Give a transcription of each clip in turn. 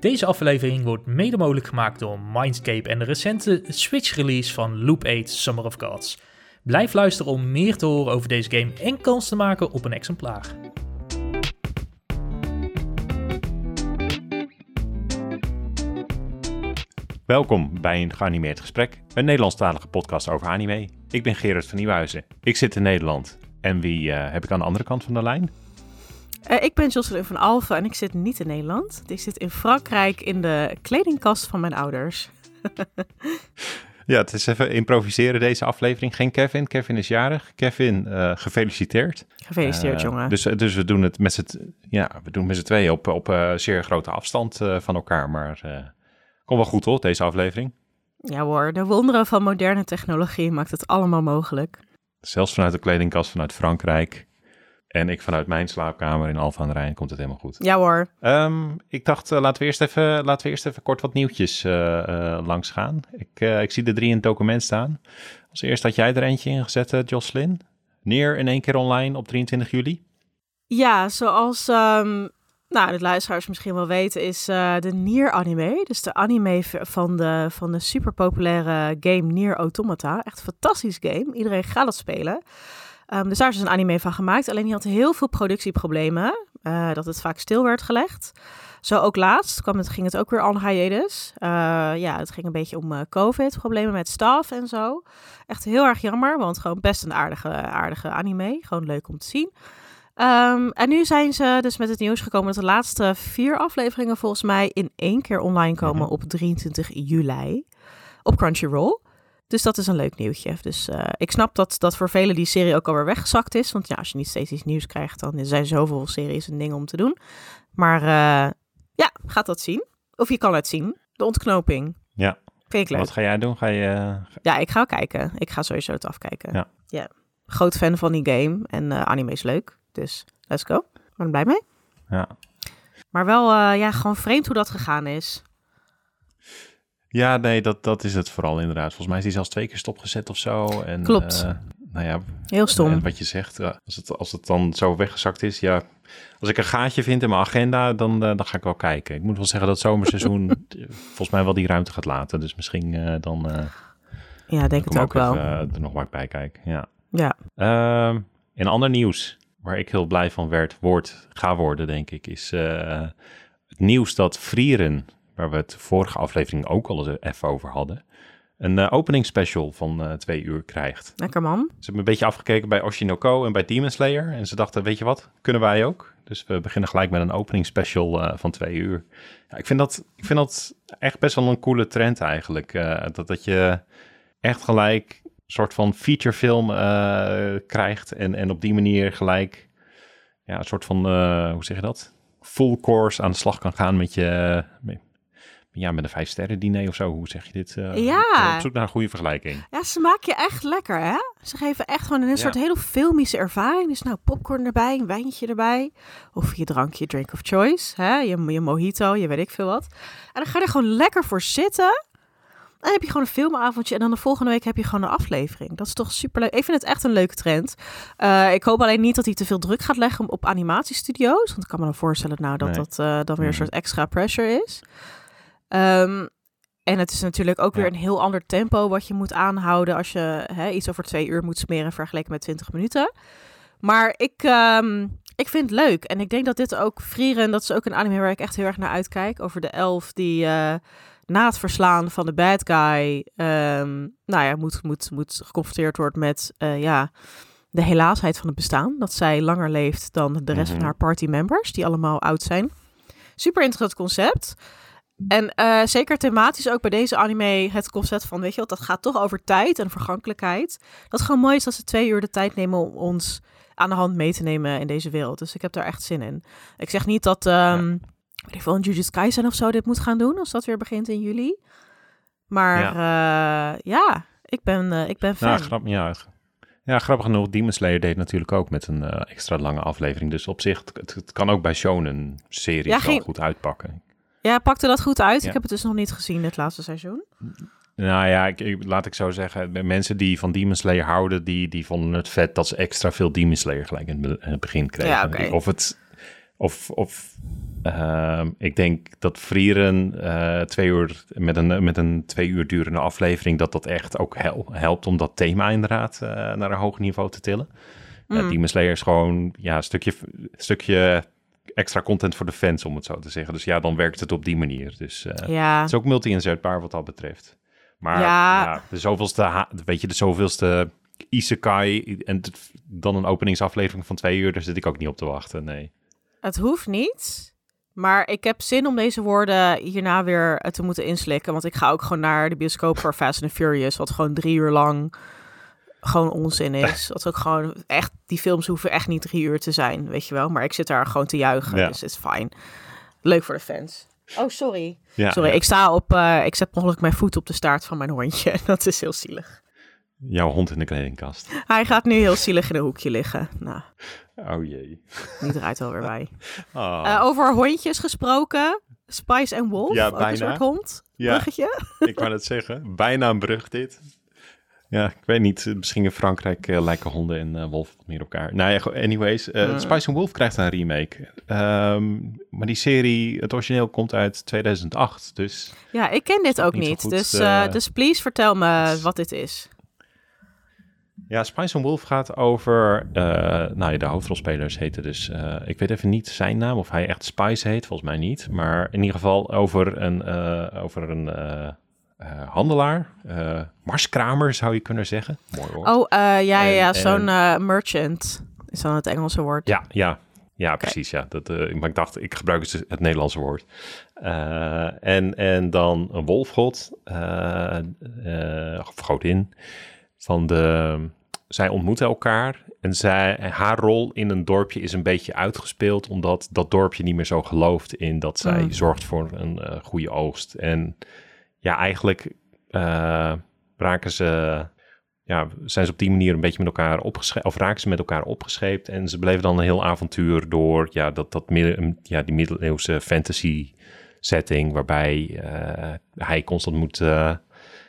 Deze aflevering wordt mede mogelijk gemaakt door Mindscape en de recente Switch-release van Loop 8 Summer of Gods. Blijf luisteren om meer te horen over deze game en kans te maken op een exemplaar. Welkom bij een geanimeerd gesprek, een Nederlandstalige podcast over anime. Ik ben Gerard van Nieuwhuizen. Ik zit in Nederland. En wie eh, heb ik aan de andere kant van de lijn? Uh, ik ben Jocelyn van Alphen en ik zit niet in Nederland. Ik zit in Frankrijk in de kledingkast van mijn ouders. ja, het is even improviseren deze aflevering. Geen Kevin. Kevin is jarig. Kevin, uh, gefeliciteerd. Gefeliciteerd, jongen. Dus, dus we doen het met z'n ja, we doen met tweeën op, op zeer grote afstand van elkaar. Maar Kom wel goed hoor, deze aflevering. Ja hoor, de wonderen van moderne technologie maakt het allemaal mogelijk. Zelfs vanuit de kledingkast vanuit Frankrijk. En ik vanuit mijn slaapkamer in Alphen aan de Rijn komt het helemaal goed. Ja hoor. Um, ik dacht, uh, laten, we eerst even, laten we eerst even kort wat nieuwtjes uh, uh, langs gaan. Ik, ik zie de drie in het document staan. Als eerst had jij er eentje ingezet, Jocelyn. Neer in één keer online op 23 juli. Ja, zoals um, nou, de luisteraars misschien wel weten, is de Nier anime. Dus de anime van de, van de super populaire game Nier Automata. Echt een fantastisch game. Iedereen gaat het spelen. Um, dus daar is dus een anime van gemaakt. Alleen die had heel veel productieproblemen. Uh, dat het vaak stil werd gelegd. Zo ook laatst kwam het, ging het ook weer on hiatus. Uh, ja, het ging een beetje om COVID, problemen met staf en zo. Echt heel erg jammer, want gewoon best een aardige, aardige anime. Gewoon leuk om te zien. Um, en nu zijn ze dus met het nieuws gekomen dat de laatste vier afleveringen volgens mij in één keer online komen op 23 juli op Crunchyroll. Dus dat is een leuk nieuwtje. Dus uh, ik snap dat, dat voor velen die serie ook alweer weggezakt is. Want ja, als je niet steeds iets nieuws krijgt, dan zijn zoveel series en dingen om te doen. Maar uh, ja, gaat dat zien. Of je kan het zien. De ontknoping. Ja. Vind ik leuk. Wat ga jij doen? Ga je... Uh... Ja, ik ga kijken. Ik ga sowieso het afkijken. Ja. ja. Groot fan van die game. En anime is leuk. Dus let's go. Ik ben blij mee. Ja. Maar wel, ja, gewoon vreemd hoe dat gegaan is. Ja, nee, dat, dat is het vooral inderdaad. Volgens mij is hij zelfs twee keer stopgezet of zo. En, Klopt. Uh, nou ja, heel stom. En wat je zegt, als het, als het dan zo weggezakt is, ja. Als ik een gaatje vind in mijn agenda, dan, uh, dan ga ik wel kijken. Ik moet wel zeggen dat het zomerseizoen volgens mij wel die ruimte gaat laten. Dus misschien uh, dan. ja, denk het ook, ook wel. Even, er nog maar bij kijken. Ja. Ja. Ehm, in ander nieuws waar ik heel blij van werd, wordt, ga worden, denk ik, is het nieuws dat Vrieren, waar we het vorige aflevering ook al eens even over hadden, een uh, opening special van uh, twee uur krijgt. Lekker man. Ze hebben een beetje afgekeken bij Oshinoko en bij Demon Slayer. En ze dachten, weet je wat, kunnen wij ook? Dus we beginnen gelijk met een opening special van twee uur. Ja, ik, vind dat, ik vind dat echt best wel een coole trend eigenlijk. dat, dat je echt gelijk soort van featurefilm uh, krijgt. En, en op die manier gelijk ja, een soort van, uh, hoe zeg je dat? Full course aan de slag kan gaan met je. Ja, met een vijf sterren diner of zo. Hoe zeg je dit? Uh, ja. Op zoek naar een goede vergelijking. Ja, ze maken je echt lekker, hè? Ze geven echt gewoon een ja. soort hele filmische ervaring. Dus nou, popcorn erbij, een wijntje erbij. Of je drankje, drink of choice. Hè? Je, je mojito, je weet ik veel wat. En dan ga je er gewoon lekker voor zitten. Dan heb je gewoon een filmavondje en dan de volgende week heb je gewoon een aflevering. Dat is toch super leuk. Ik vind het echt een leuke trend. Uh, ik hoop alleen niet dat hij te veel druk gaat leggen op animatiestudio's. Want ik kan me dan voorstellen nou, dat nee. dat uh, dan weer een soort extra pressure is. Um, en het is natuurlijk ook weer een heel ander tempo wat je moet aanhouden als je hè, iets over twee uur moet smeren vergeleken met 20 minuten. Maar ik, um, ik vind het leuk. En ik denk dat dit ook Frieren, dat is ook een anime waar ik echt heel erg naar uitkijk. Over de elf die uh, na het verslaan van de bad guy, um, nou ja, moet, moet, moet geconfronteerd worden met, uh, ja, de helaasheid van het bestaan. Dat zij langer leeft dan de rest van haar party members, die allemaal oud zijn. Super interessant concept. En uh, zeker thematisch ook bij deze anime het concept van, weet je wat, dat gaat toch over tijd en vergankelijkheid. Dat het gewoon mooi is dat ze twee uur de tijd nemen om ons aan de hand mee te nemen in deze wereld. Dus ik heb daar echt zin in. Ik zeg niet dat, um, ja. weet ik veel, Jujutsu Kaisen of zo dit moet gaan doen, als dat weer begint in juli. Maar ja, uh, ja ik, ben, uh, ik ben fan. Ja, grap, ja, ja, grappig genoeg, Demon Slayer deed natuurlijk ook met een uh, extra lange aflevering. Dus op zich, het, het kan ook bij shonen-series ja, geen... wel goed uitpakken. Ja, pakte dat goed uit? Ja. Ik heb het dus nog niet gezien, het laatste seizoen. Nou ja, ik, ik, laat ik zo zeggen. Mensen die van Demon Slayer houden, die, die vonden het vet dat ze extra veel Demon Slayer gelijk in het begin kregen. Ja, okay. Of het, of, of ehm, ik denk dat Frieren eh, twee uur met een, met een twee uur durende aflevering, dat dat echt ook hel- helpt om dat thema inderdaad eh, naar een hoger niveau te tillen. Mm. Demon Slayer is gewoon ja, een stukje, stukje extra content voor de fans, om het zo te zeggen. Dus ja, dan werkt het op die manier. Dus uh, ja. het is ook multi-inzetbaar wat dat betreft. Maar ja. ja de zoveelste, weet je, de zoveelste isekai en dan een openingsaflevering van twee uur, daar zit ik ook niet op te wachten, nee. Het hoeft niet, maar ik heb zin om deze woorden hierna weer te moeten inslikken, want ik ga ook gewoon naar de bioscoop voor Fast and Furious, wat gewoon drie uur lang gewoon onzin is. Dat ook gewoon echt, die films hoeven echt niet drie uur te zijn, weet je wel. Maar ik zit daar gewoon te juichen, ja. dus het is fijn. Leuk voor de fans. Oh, sorry. Ja, sorry, ja. ik sta op, uh, ik zet mogelijk mijn voet op de staart van mijn hondje. Dat is heel zielig. Jouw hond in de kledingkast. Hij gaat nu heel zielig in een hoekje liggen. Nou. Oh jee. Die draait alweer bij. Oh. Uh, over hondjes gesproken. Spice and Wolf, ja, ook bijna. een soort hond. Ja, Bruggetje. ik wou het zeggen. Bijna een brug dit. Ja, ik weet niet. Misschien in Frankrijk uh, lijken honden en uh, wolven wat meer op elkaar. Nou ja, anyways. Uh, mm. Spice and Wolf krijgt een remake. Um, maar die serie, het origineel komt uit 2008, dus... Ja, ik ken dit ook niet. dus, dus please vertel me wat dit is. Ja, Spice and Wolf gaat over... nou ja, de hoofdrolspelers heten dus... ik weet even niet zijn naam, of hij echt Spice heet. Volgens mij niet. Maar in ieder geval over een... over een uh, handelaar, uh, marskramer zou je kunnen zeggen. Mooi woord. Oh, uh, ja, ja, ja. zo'n merchant is dan het Engelse woord. Ja, ja, ja, precies. Ja. Dat, maar ik dacht, ik gebruik het, het Nederlandse woord. en, en dan een wolfgod, of godin, van de... Zij ontmoeten elkaar en zij, haar rol in een dorpje is een beetje uitgespeeld, omdat dat dorpje niet meer zo gelooft in dat zij mm. zorgt voor een goede oogst. En ja, eigenlijk uh, raken ze, ja, zijn ze op die manier een beetje met elkaar opgescheept, of raken ze met elkaar opgescheept. En ze beleven dan een heel avontuur door ja, dat, dat midden, ja, die middeleeuwse fantasy setting, waarbij uh, hij constant moet uh,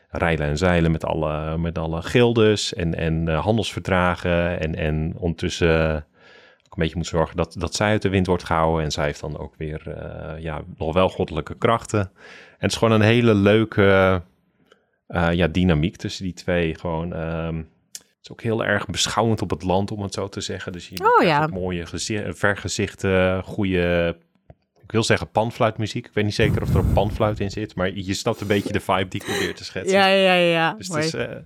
rijlen en zeilen met alle, met alle gildes en, en handelsverdragen. En, en ondertussen ook een beetje moet zorgen dat, dat zij uit de wind wordt gehouden. En zij heeft dan ook weer ja, nog wel goddelijke krachten. En het is gewoon een hele leuke uh, ja, dynamiek tussen die twee. Gewoon, um, het is ook heel erg beschouwend op het land, om het zo te zeggen. Dus je oh, ja. mooie gezicht, vergezichten, goede, ik wil zeggen panfluitmuziek. Ik weet niet zeker of er een panfluit in zit, maar je snapt een beetje de vibe die ik probeer te schetsen. Ja, ja, ja. Dus het is, uh, het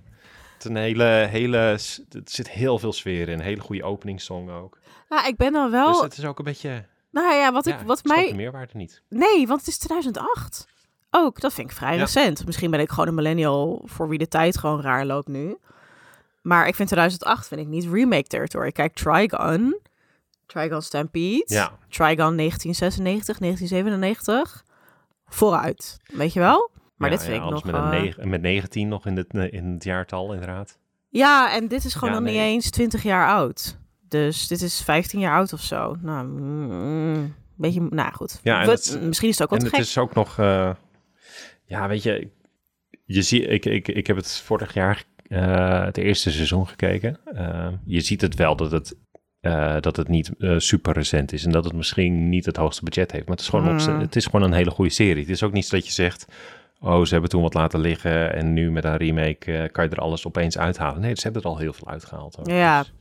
is een hele, hele, er zit heel veel sfeer in. Een hele goede openingssong ook. Nou, ik ben dan wel... Dus het is ook een beetje... Nou ja, wat, ik, wat mij... de meerwaarde niet. Nee, want het is 2008 ook. Dat vind ik vrij ja. recent. Misschien ben ik gewoon een millennial voor wie de tijd gewoon raar loopt nu. Maar ik vind 2008 vind ik niet remake territory. Kijk, Trigon, Trigon Stampede, ja. Trigon 1996, 1997. Vooruit, weet je wel? Maar ja, dit vind ja, ik nog... Met, een negen, met 19 nog in het, in het jaartal, inderdaad. Ja, en dit is gewoon nog nee. niet eens 20 jaar oud. Dus dit is 15 jaar oud of zo. Nou, mm, beetje, nou goed. Ja, het, misschien is het ook wat en gek. het is ook nog... Uh, ja, weet je, je zie, ik, ik, ik heb het vorig jaar uh, het eerste seizoen gekeken. Uh, je ziet het wel dat het, uh, dat het niet super recent is en dat het misschien niet het hoogste budget heeft. Maar het is gewoon, mm. op, het is gewoon een hele goede serie. Het is ook niet dat je zegt, oh, ze hebben toen wat laten liggen en nu met een remake kan je er alles opeens uithalen. Nee, ze hebben er al heel veel uitgehaald. Ook. Ja. Dus,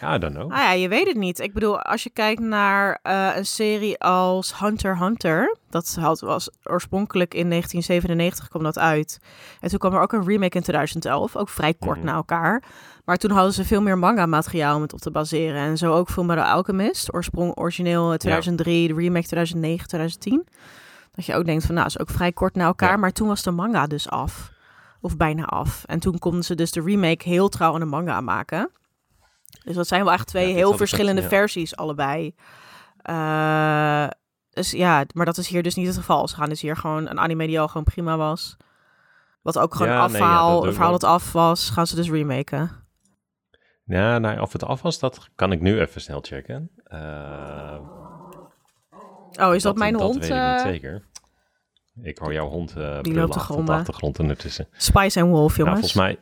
ja, don't know. Ah ja, je weet het niet. Ik bedoel, als je kijkt naar uh, een serie als Hunter Hunter, dat had, was oorspronkelijk in 1997 kwam dat uit. En toen kwam er ook een remake in 2011, ook vrij kort mm. na elkaar. Maar toen hadden ze veel meer manga-materiaal om het op te baseren. En zo ook Fullmetal Alchemist, oorsprong origineel 2003, ja. de remake 2009, 2010. Dat je ook denkt van, nou, is ook vrij kort na elkaar. Ja. Maar toen was de manga dus af. Of bijna af. En toen konden ze dus de remake heel trouw aan de manga maken. Dus dat zijn wel echt twee ja, heel verschillende ja. versies, allebei. Uh, dus ja, maar dat is hier dus niet het geval. Ze gaan dus hier gewoon een anime die al gewoon prima was. Wat ook gewoon ja, afhaal, nee, verhaal dat af was, gaan ze dus remaken. Ja, nou, of het af was, dat kan ik nu even snel checken. Uh, oh, is dat, dat mijn dat hond? weet ik niet zeker. Ik hoor jouw hond uh, die loopt op de achtergrond ondertussen. Spice en Wolf, jongens. Nou, volgens mij...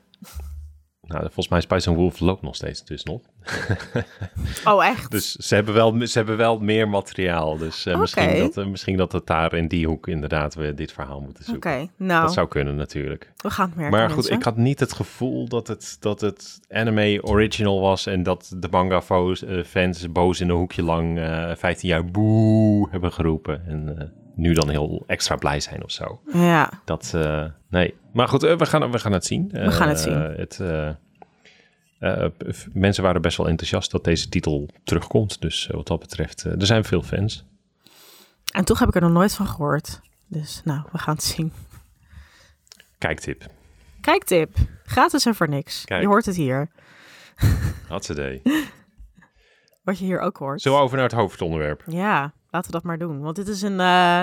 Nou, volgens mij Spice and Wolf loopt nog steeds dus nog. Oh, echt? Dus ze hebben wel, ze hebben wel meer materiaal. Dus eh, Oké. misschien, dat, eh, misschien dat het daar in die hoek inderdaad we dit verhaal moeten Oké, zoeken. nou, Dat zou kunnen natuurlijk. we gaan het merken. Maar goed, mensen. ik had niet het gevoel dat het, dat het anime original was en dat de manga eh, fans boos in een hoekje lang eh 15 jaar boe hebben geroepen. En nu dan heel extra blij zijn of zo. Ja, Dat, eh, nee. Maar goed, eh, we, gaan, we gaan het zien. We gaan het Eh, zien. het, mensen waren best wel enthousiast dat deze titel terugkomt. Dus wat dat betreft, er zijn veel fans. en toch heb ik er nog nooit van gehoord. Dus nou, we gaan het zien. Kijktip. Kijktip. Gratis en voor niks. Kijk. Je hoort het hier. Hatsedee. Wat je hier ook hoort. We over naar het hoofdonderwerp? Ja, laten we dat maar doen. Want dit is een, eh,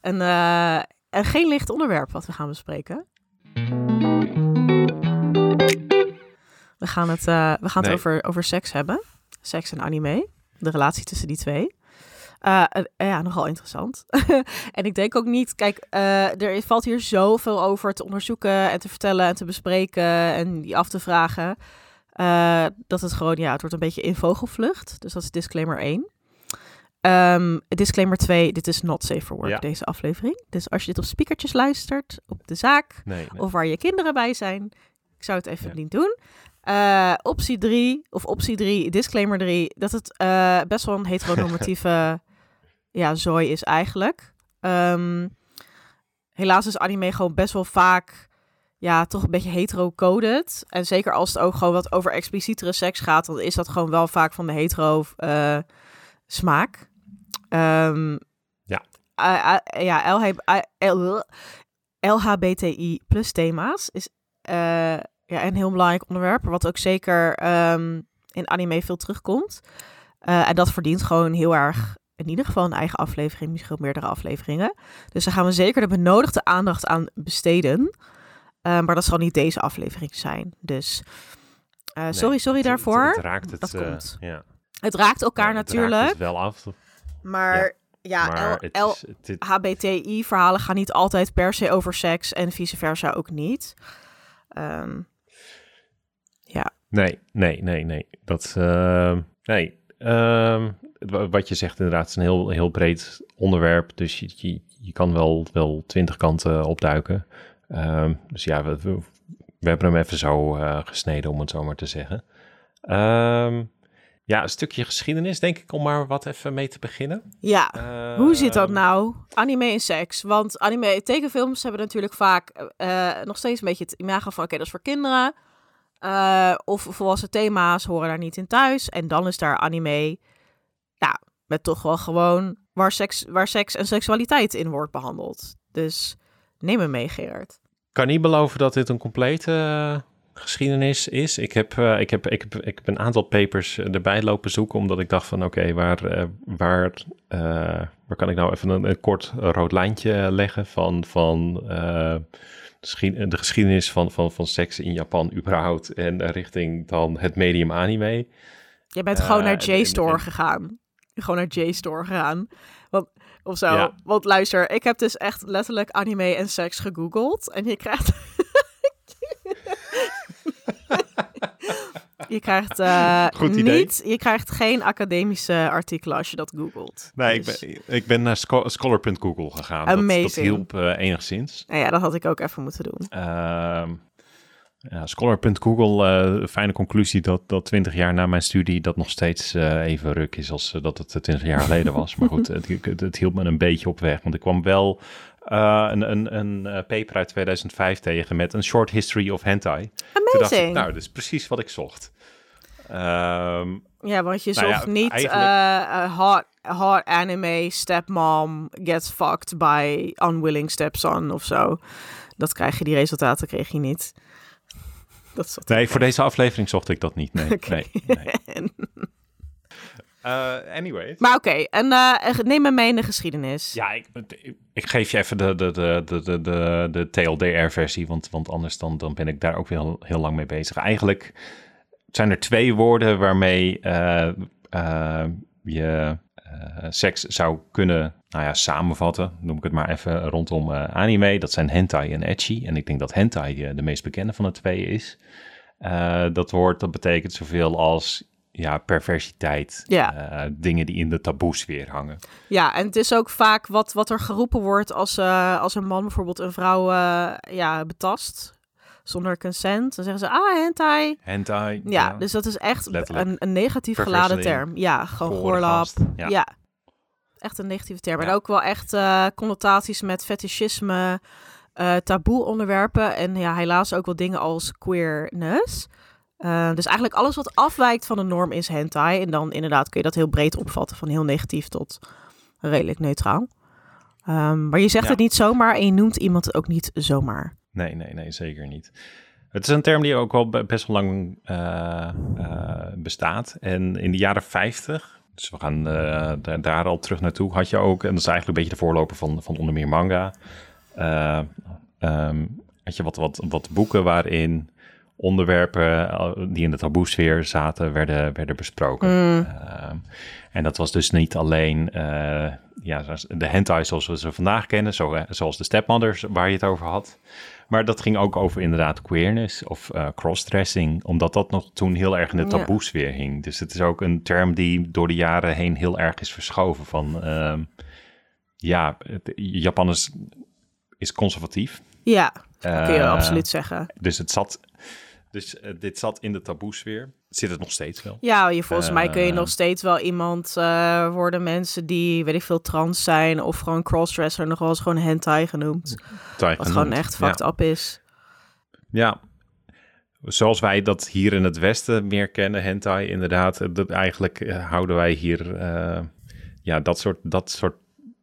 een, eh, een geen licht onderwerp wat we gaan bespreken. We gaan het, eh, we gaan Nee. het over, over seks hebben. Seks en anime. De relatie tussen die twee. Ja, nogal interessant. en ik denk ook niet, kijk, er valt hier zoveel over te onderzoeken en te vertellen en te bespreken en die af te vragen. dat het gewoon, ja, het wordt een beetje in vogelvlucht. Dus dat is disclaimer 1. Ehm, disclaimer 2, dit is not safe for work, Ja. deze aflevering. Dus als je dit op speakertjes luistert, op de zaak, Nee. nee. of waar je kinderen bij zijn, ik zou het even Ja. niet doen. Eh, optie 3, of optie 3, disclaimer 3, dat het eh, best wel een heteronormatieve ja, zooi is eigenlijk. Ehm, helaas is anime gewoon best wel vaak ja, toch een beetje hetero-coded. En zeker als het ook gewoon wat over explicietere seks gaat, dan is dat gewoon wel vaak van de hetero eh, smaak. Ehm, Ja. ja, LH, LHBTI plus thema's is eh, ja, een heel belangrijk onderwerp, wat ook zeker ehm, in anime veel terugkomt. Eh, en dat verdient gewoon heel erg, in ieder geval een eigen aflevering, misschien meerdere afleveringen. Dus daar gaan we zeker de benodigde aandacht aan besteden. Eh, maar dat zal niet deze aflevering zijn. Dus eh, Nee, sorry, sorry het- daarvoor. Het, het raakt het, Dat komt. ja. Het raakt elkaar Ja, het raakt natuurlijk. het wel af. Maar ja, het- HBTI-verhalen gaan niet altijd per se over seks en vice versa ook niet. Ehm, Nee, nee, nee, nee. Dat, eh, nee. Ehm, wa- wat je zegt inderdaad is een heel, heel breed onderwerp. Dus je, je, je kan wel, wel twintig kanten opduiken. Ehm, dus ja, we, we, hebben hem even zo eh, gesneden, om het zo maar te zeggen. Ehm, ja, een stukje geschiedenis, denk ik, om maar wat even mee te beginnen. ja, hoe zit dat Ehm, nou? Anime en seks. Want anime tekenfilms hebben natuurlijk vaak eh, nog steeds een beetje het imago van... oké, dat is voor kinderen. Eh, of volwassen thema's horen daar niet in thuis. En dan is daar anime... ja, met toch wel gewoon... waar seks, waar seks en seksualiteit in wordt behandeld. Dus neem me mee, Gerard. kan niet beloven dat dit een complete eh, geschiedenis is. Ik heb, eh, ik, heb, ik, heb, ik heb een aantal papers eh, erbij lopen zoeken, omdat ik dacht van oké, waar, eh, waar, waar kan ik nou even een, een kort rood lijntje leggen van, van de geschied- de geschiedenis van, van, van seks in Japan überhaupt en richting dan het medium anime. Je bent gewoon naar en- en- gegaan. Gewoon naar JStore gegaan. Want, of zo. Ja. Want luister, ik heb dus echt letterlijk anime en seks gegoogeld. En je krijgt... je krijgt eh, Goed idee. niet... Je krijgt geen academische artikelen als je dat googelt. Nee, Dus- ik ben, ik ben naar scho- scholar.google gegaan. Dat, dat hielp eh, enigszins. Nou ja, dat had ik ook even moeten doen. Ehm ja, Scholar.google, eh fijne conclusie dat, dat 20 jaar na mijn studie dat nog steeds even ruk is als dat het 20 jaar geleden was. Maar goed, het, het, het hielp me een beetje op weg. Want ik kwam wel een, een, een paper uit 2005 tegen met een short history of hentai. Toen dacht ik, Amazing. nou, dat is precies wat ik zocht. Ehm, Ja, want je Nou ja, zocht niet eigenlijk- eh, eh, hot, hot anime stepmom gets fucked by unwilling stepson of zo. Dat krijg je, die resultaten kreeg je niet. Dat nee, voor deze aflevering zocht ik dat niet. Nee, nee, Eh, anyway. Maar oké, en neem me mee in de geschiedenis. Ja, ik, ik geef je even de, de, de, de, de, de, de TLDR-versie, want, want anders dan, dan ben ik daar ook weer heel, heel lang mee bezig. Eigenlijk zijn er twee woorden waarmee eh, eh, je eh, seks zou kunnen nou ja, samenvatten, noem ik het maar even, rondom anime. Dat zijn hentai en ecchi. En ik denk dat hentai de meest bekende van de twee is. Dat woord, dat betekent zoveel als ja, perversiteit. Ja. dingen die in de taboesfeer hangen. Ja, en het is ook vaak wat, wat er geroepen wordt als, als een man bijvoorbeeld een vrouw ja, betast zonder consent. Dan zeggen ze, ah, hentai. Hentai. Ja, dus dat is echt Letterlijk. een, een negatief geladen term. Ja, gewoon goorlap. Ja. Ja. echt een negatieve term. En ook wel echt eh, connotaties met fetischisme, eh taboe onderwerpen. En ja, helaas ook wel dingen als queerness. Eh, dus eigenlijk alles wat afwijkt van de norm is hentai. En dan inderdaad kun je dat heel breed opvatten. Van heel negatief tot redelijk neutraal. Ehm, maar je zegt Ja. het niet zomaar en je noemt iemand het ook niet zomaar. Nee, nee, nee, zeker niet. Het is een term die ook wel be- best wel lang eh, eh, bestaat. En in de jaren 50, dus we gaan eh, da- daar al terug naartoe, had je ook, en dat is eigenlijk een beetje de voorloper van, van onder meer manga, ehm, had je wat, wat, wat boeken waarin onderwerpen die in de taboesfeer zaten, werden, werden besproken. Mm, Ehm, en dat was dus niet alleen ja, de hentai zoals we ze vandaag kennen, zo, zoals de stepmothers waar je het over had. Maar dat ging ook over inderdaad queerness of eh, crossdressing, omdat dat nog toen heel erg in de Ja. taboesfeer hing. Dus het is ook een term die door de jaren heen heel erg is verschoven van... ehm, ja, het- Japan is, is conservatief. ja, dat kun je Eh, absoluut zeggen. Dus, het zat, dus eh, dit zat in de taboesfeer. Zit het nog steeds wel. Ja, je, volgens mij kun je Eh, nog steeds wel iemand eh, worden. Mensen die, weet ik veel, trans zijn of gewoon crossdresser, nog wel eens gewoon hentai genoemd. Wat gewoon echt fucked up is. Ja. Zoals wij dat hier in het Westen meer kennen, hentai, inderdaad. Dat eigenlijk houden wij hier, ja, dat soort, dat soort,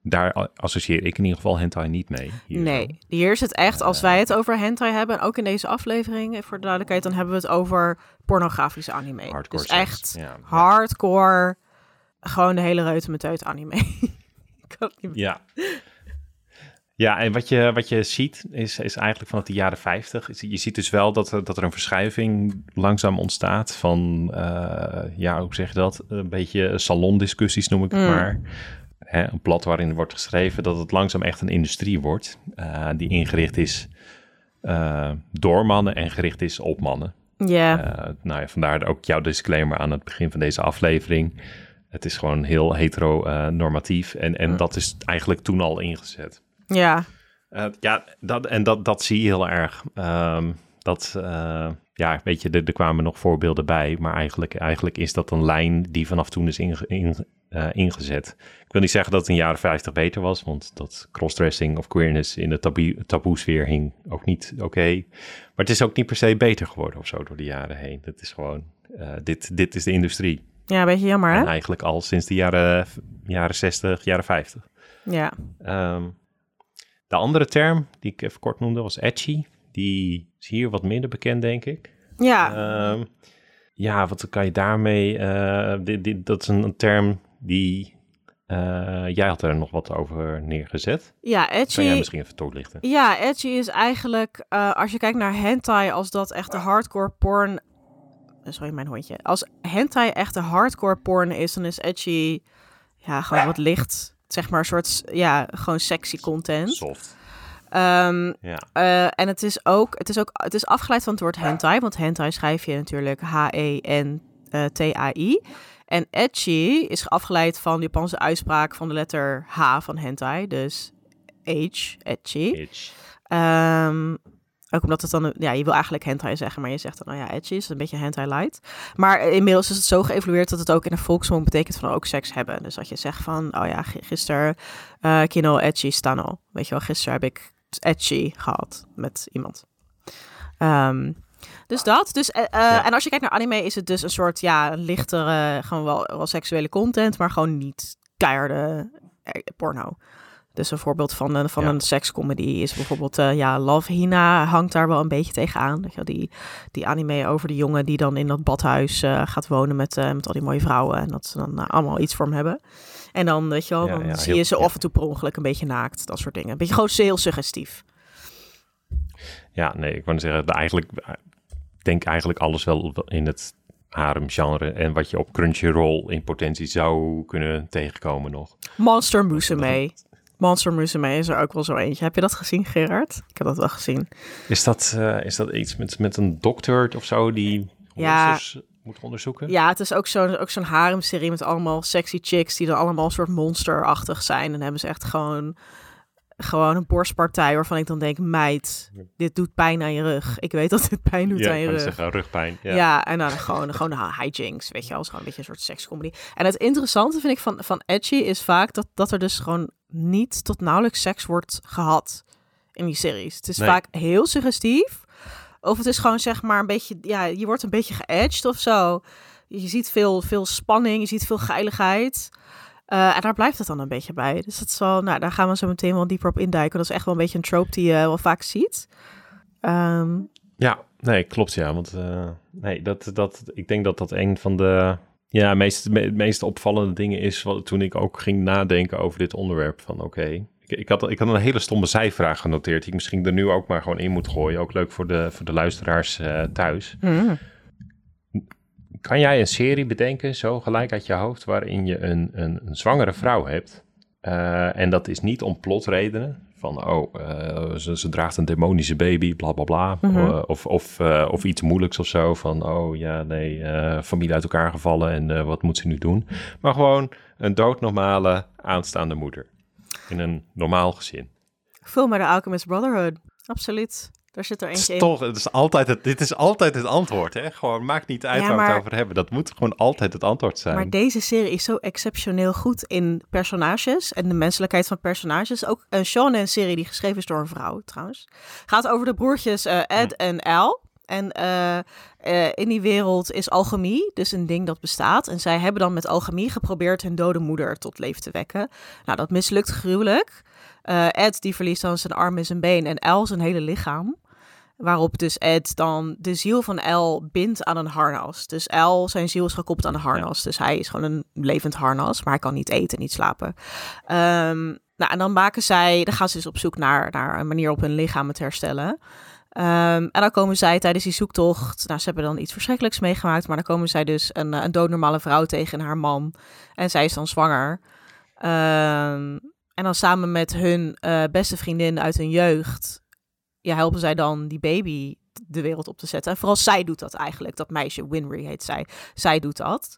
daar associeer ik in ieder geval hentai niet mee. Hier. Nee, hier is het echt, als wij het over hentai hebben, en ook in deze aflevering, voor de duidelijkheid, dan hebben we het over pornografische anime. Hardcore dus echt Ja, ja. hardcore, gewoon de hele reutemeteut anime. Ik kan niet Ja. Ja, en wat je, wat je ziet is, is eigenlijk vanaf de jaren 50. is- Je ziet dus wel dat, er- dat er een verschuiving langzaam ontstaat van, eh, ja, hoe zeg je dat? Een beetje salondiscussies noem ik het Mm. maar. Hè, een blad waarin wordt geschreven dat het langzaam echt een industrie wordt. eh, die ingericht is eh, door mannen en gericht is op mannen. Ja, Eh, nou ja, vandaar ook jouw disclaimer aan het begin van deze aflevering. Het is gewoon heel hetero-normatief en, en dat is eigenlijk toen al ingezet. ja, ja, dat, en dat, dat zie je heel erg. Ehm, dat, ja, weet je, er, er kwamen nog voorbeelden bij, maar eigenlijk, eigenlijk is dat een lijn die vanaf toen is inge- in- eh, ingezet. Ik wil niet zeggen dat het in de jaren 50 beter was, want dat crossdressing of queerness in de taboe, taboesfeer hing ook niet oké. Maar het is ook niet per se beter geworden of zo door de jaren heen. Het is gewoon, eh, dit, dit is de industrie. ja, een beetje jammer, En hè? eigenlijk al sinds de jaren, jaren 60, jaren 50. Ja, Ehm, de andere term die ik even kort noemde was edgy. Die is hier wat minder bekend, denk ik. ja, Ehm, ja, wat kan je daarmee... eh, dit, dit, dat is een, term die... eh, jij had er nog wat over neergezet. ja, Kan jij edgy. misschien even toelichten? Ja, edgy is eigenlijk, eh, als je kijkt naar hentai, als dat echt de hardcore porn... Sorry, mijn hondje. Als hentai echt de hardcore porn is, dan is edgy ja, gewoon wat licht. Zeg maar een soort, ja, gewoon sexy content. Soft. Ehm, Ja. eh, en het is ook, het is ook, het is afgeleid van het woord hentai, want hentai schrijf je natuurlijk H-E-N-T-A-I. En edgy is afgeleid van de Japanse uitspraak van de letter H van hentai, dus H, edgy. Itch. Ehm, ook omdat het dan, een- ja, je wil eigenlijk hentai zeggen, maar je zegt dan, nou ja, edgy is een beetje hentai light. Maar inmiddels is het zo geëvolueerd dat het ook in de volksmond betekent van ook seks hebben. Dus dat je zegt van, oh ja, gisteren eh kino edgy stano. Weet je wel, gisteren heb ik edgy gehad met iemand. Ehm, dus dat. Dus, eh, eh, Ja. En als je kijkt naar anime is het dus een soort, ja, lichtere, gewoon wel, wel seksuele content, maar gewoon niet keiharde eh, porno. Dus een voorbeeld van een, van Ja. een sekscomedy is bijvoorbeeld, ja, Love Hina hangt daar wel een beetje tegenaan. Weet je wel, die, die anime over die jongen die dan in dat badhuis gaat wonen met, met al die mooie vrouwen. En dat ze dan allemaal iets voor hem hebben. En dan, weet je wel, Ja, dan ja, zie heel- je ze af en toe per ongeluk een beetje naakt. Dat soort dingen. Een beetje gewoon heel suggestief. Ja, nee, ik wou zeggen, eigenlijk, ik denk eigenlijk alles wel in het harem-genre. En wat je op Crunchyroll in potentie zou kunnen tegenkomen nog. Monster Musume. Monster Musume is er ook wel zo eentje. Heb je dat gezien, Gerard? Ik heb dat wel gezien. Is dat, eh, is dat iets met, met een dokter of zo die Ja. monsters moet onderzoeken? Ja, het is ook zo'n ook zo'n haremserie met allemaal sexy chicks die dan allemaal een soort monsterachtig zijn. En dan hebben ze echt gewoon, gewoon een borstpartij waarvan ik dan denk, meid, dit doet pijn aan je rug. Ik weet dat dit pijn doet ja, aan je rug. zeggen, rugpijn. Ja. Ja. en dan gewoon, gewoon hijinks, weet je wel. Is gewoon een beetje een soort sekscomedy. En het interessante vind ik van, van Edgy is vaak dat, dat er dus gewoon niet tot nauwelijks seks wordt gehad in die series. Het is Nee. vaak heel suggestief. Of het is gewoon zeg maar een beetje, ja, je wordt een beetje geëdged of zo. Je ziet veel, veel spanning, je ziet veel geiligheid. Eh, en daar blijft het dan een beetje bij. Dus dat wel, nou, daar gaan we zo meteen wel dieper op induiken. Dat is echt wel een beetje een trope die je wel vaak ziet. Ehm, Ja, nee, klopt ja. Want eh, nee, dat, dat, ik denk dat dat een van de ja, meest, me- meest opvallende dingen is wat, toen ik ook ging nadenken over dit onderwerp. Van oké, ik, ik, had, ik had een hele stomme zijvraag genoteerd die ik misschien er nu ook maar gewoon in moet gooien. Ook leuk voor de, voor de luisteraars eh, thuis. hmm. Kan jij een serie bedenken, zo gelijk uit je hoofd, waarin je een, een, een zwangere vrouw hebt? eh, en dat is niet om plotredenen. Van, oh, eh, ze, ze draagt een demonische baby, bla bla bla. Mhm. Of, of, of iets moeilijks of zo. Van, oh ja, nee, familie uit elkaar gevallen en wat moet ze nu doen? Maar gewoon een doodnormale aanstaande moeder. In een normaal gezin. Vul maar de Alchemist Brotherhood. Absoluut. Daar zit er eentje in. toch, het is altijd het, dit is altijd het antwoord, hè? Gewoon, maakt niet uit Ja, waar we het over hebben. Dat moet gewoon altijd het antwoord zijn. Maar deze serie is zo exceptioneel goed in personages en de menselijkheid van personages. Ook een shonen serie die geschreven is door een vrouw trouwens. Gaat over de broertjes eh, Ed en Al. En eh, eh, in die wereld is alchemie dus een ding dat bestaat. En zij hebben dan met alchemie geprobeerd hun dode moeder tot leven te wekken. Nou, dat mislukt gruwelijk. Eh, Ed die verliest dan zijn arm en zijn been en Al zijn hele lichaam. Waarop dus Ed dan de ziel van El bindt aan een harnas. Dus El, zijn ziel is gekoppeld aan een harnas. Dus hij is gewoon een levend harnas, maar hij kan niet eten, niet slapen. Ehm, nou, en dan maken zij, dan gaan ze dus op zoek naar, naar een manier op hun lichaam te herstellen. Ehm, en dan komen zij tijdens die zoektocht, nou, ze hebben dan iets verschrikkelijks meegemaakt, maar dan komen zij dus een, eh, een doodnormale vrouw tegen en haar man. En zij is dan zwanger. Ehm, en dan samen met hun eh, beste vriendin uit hun jeugd, ja, helpen zij dan die baby de wereld op te zetten. En vooral zij doet dat eigenlijk. Dat meisje, Winry heet zij. Zij doet dat.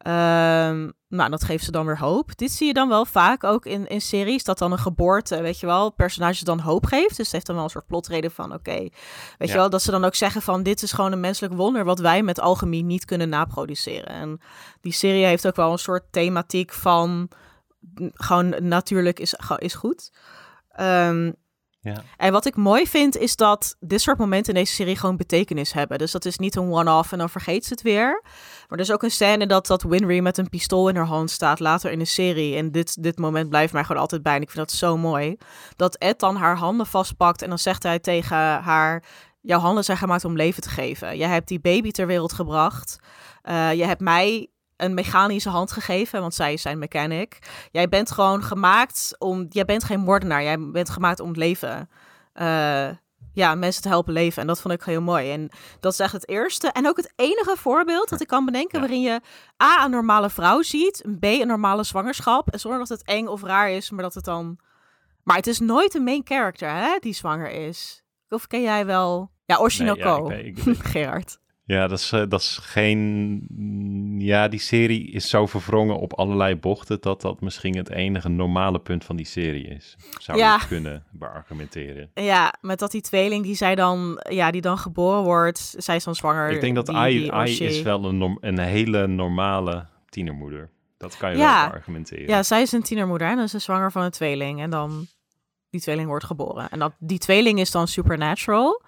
Ehm, nou, dat geeft ze dan weer hoop. Dit zie je dan wel vaak ook in, in series, dat dan een geboorte, weet je wel, personages dan hoop geeft. Dus het heeft dan wel een soort plotreden van, oké, weet Ja. je wel, dat ze dan ook zeggen van, dit is gewoon een menselijk wonder wat wij met alchemie niet kunnen naproduceren. En die serie heeft ook wel een soort thematiek van, mm, gewoon natuurlijk is, is goed. Ehm, Ja. en wat ik mooi vind, is dat dit soort momenten in deze serie gewoon betekenis hebben. Dus dat is niet een one-off en dan vergeet ze het weer. Maar er is ook een scène dat, dat Winry met een pistool in haar hand staat later in de serie. En dit, dit moment blijft mij gewoon altijd bij. En ik vind dat zo mooi. Dat Ed dan haar handen vastpakt en dan zegt hij tegen haar... Jouw handen zijn gemaakt om leven te geven. Jij hebt die baby ter wereld gebracht. Eh, je hebt mij een mechanische hand gegeven, want zij zijn mechanic. Jij bent gewoon gemaakt om... Jij bent geen moordenaar. Jij bent gemaakt om het leven... eh, ja, mensen te helpen leven. En dat vond ik heel mooi. En dat is echt het eerste en ook het enige voorbeeld dat ik kan bedenken... Ja. waarin je A, een normale vrouw ziet... een B, een normale zwangerschap... en zonder dat het eng of raar is, maar dat het dan... Maar het is nooit een main character, hè, die zwanger is. Of ken jij wel... Ja, Oshinoko, Nee, ja, ik weet- ik- Gerard. Ja, dat is, eh, dat is geen. Ja, die serie is zo verwrongen op allerlei bochten dat dat misschien het enige normale punt van die serie is. Zou Ja. je kunnen beargumenteren. Ja, met dat die tweeling die zij dan, ja, die dan geboren wordt, zij is dan zwanger. Ik denk dat die, Ai, die is wel een, norm- een hele normale tienermoeder. Dat kan je Ja. wel beargumenteren. Ja, zij is een tienermoeder en dan is ze zwanger van een tweeling. En dan, die tweeling wordt geboren. En dat, die tweeling is dan supernatural.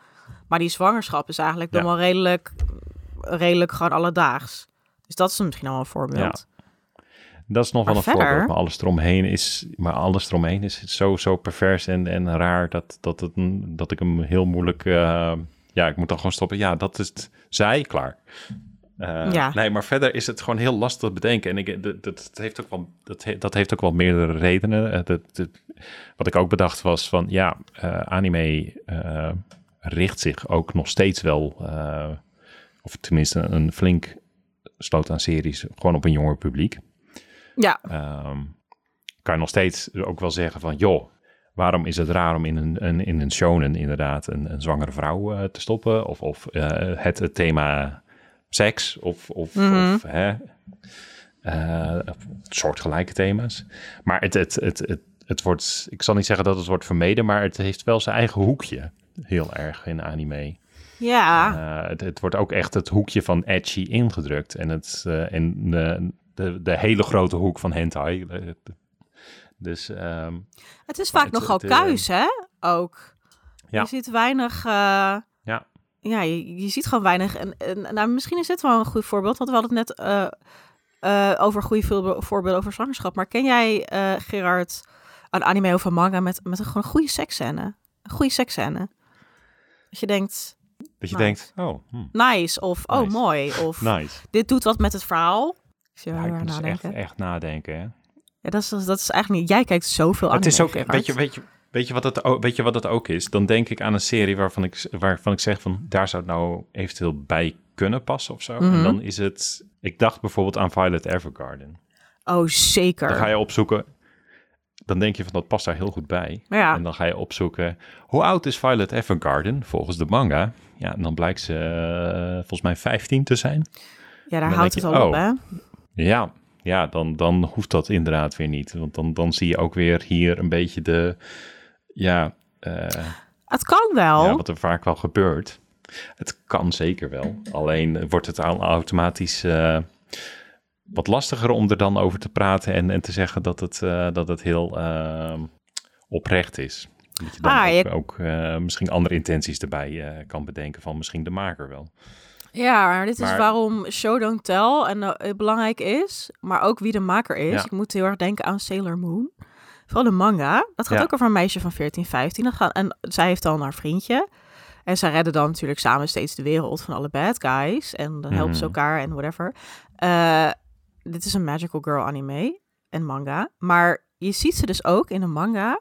Maar die zwangerschap is eigenlijk dan wel redelijk, redelijk gewoon alledaags. Dus dat is misschien al een voorbeeld. Dat is nog Maar wel een verder- voorbeeld, maar alles eromheen is, maar alles eromheen is zo, zo pervers en, en raar dat, dat, het, dat ik hem heel moeilijk, eh, ja, ik moet dan gewoon stoppen. Ja, dat is het, zij, klaar. Eh, Ja. Nee, maar verder is het gewoon heel lastig te bedenken. En ik, dat, dat, heeft ook wel, dat, he- dat heeft ook wel meerdere redenen. Eh, dat, dat- wat ik ook bedacht was van, ja, anime richt zich ook nog steeds wel, eh, of tenminste een flink sloot aan series, gewoon op een jonger publiek. Ja, Ehm, kan je nog steeds ook wel zeggen van, joh, waarom is het raar om in een, een, in een shonen inderdaad een, een zwangere vrouw eh, te stoppen? Of, of eh, het, het thema seks of, of, Mhm. of hè, eh, soortgelijke thema's. Maar het, het, het, het, het wordt, ik zal niet zeggen dat het wordt vermeden, maar het heeft wel zijn eigen hoekje. Heel erg in anime. Ja, Eh, het, het wordt ook echt het hoekje van edgy ingedrukt. En, het, eh, en de, de, de hele grote hoek van hentai. Eh, Dus ehm, het is vaak het- nogal het, eh, kuis, hè? Ook. Ja. Je ziet weinig... eh, Ja. Ja, je, je ziet gewoon weinig. En, en nou, misschien is dit wel een goed voorbeeld, want we hadden het net eh, eh, over goede voorbe- voorbeelden over zwangerschap. Maar ken jij, eh, Gerard, een anime of een manga met, met een gewoon goede seksscène? Een goede seksscène. Dat je denkt, dat je Nice. denkt, oh, hm, nice, of oh, mooi, of nice. dit doet wat met het verhaal. Zie Ja, ik moet dus echt, nadenken. echt nadenken. Hè? Ja, dat is, dat is eigenlijk niet... Jij kijkt zoveel anime, Het is ook, weet je, weet je, weet je, wat het, weet je wat het ook is? Dan denk ik aan een serie waarvan ik, waarvan ik zeg van, daar zou het nou eventueel bij kunnen passen of zo. Mhm. En dan is het, ik dacht bijvoorbeeld aan Violet Evergarden. Oh, zeker. Dan ga je opzoeken, dan denk je van, dat past daar heel goed bij. Ja, En dan ga je opzoeken, hoe oud is Violet Evergarden volgens de manga? Ja, en dan blijkt ze eh, volgens mij 15 te zijn. ja, daar houdt het al op, oh. hè? Ja, ja dan, dan hoeft dat inderdaad weer niet. Want dan, dan zie je ook weer hier een beetje de, ja, eh, Het kan wel. ja, wat er vaak wel gebeurt. Het kan zeker wel. Alleen wordt het al automatisch eh, wat lastiger om er dan over te praten en, en te zeggen dat het, eh, dat het heel eh, oprecht is. Dat je dan Ah, ook, je- ook, eh, misschien andere intenties erbij eh, kan bedenken van misschien de maker wel. Ja, maar dit is waarom Show Don't Tell en belangrijk is. Maar ook wie de maker is. Ja. Ik moet heel erg denken aan Sailor Moon. Vooral de manga. Dat gaat Ja. ook over een meisje van 14, 15. Dat gaat, en zij heeft dan haar vriendje. En zij redden dan natuurlijk samen steeds de wereld van alle bad guys. En dan helpen ze Mhm. elkaar en whatever. Dit is een Magical Girl anime en manga. Maar je ziet ze dus ook in de manga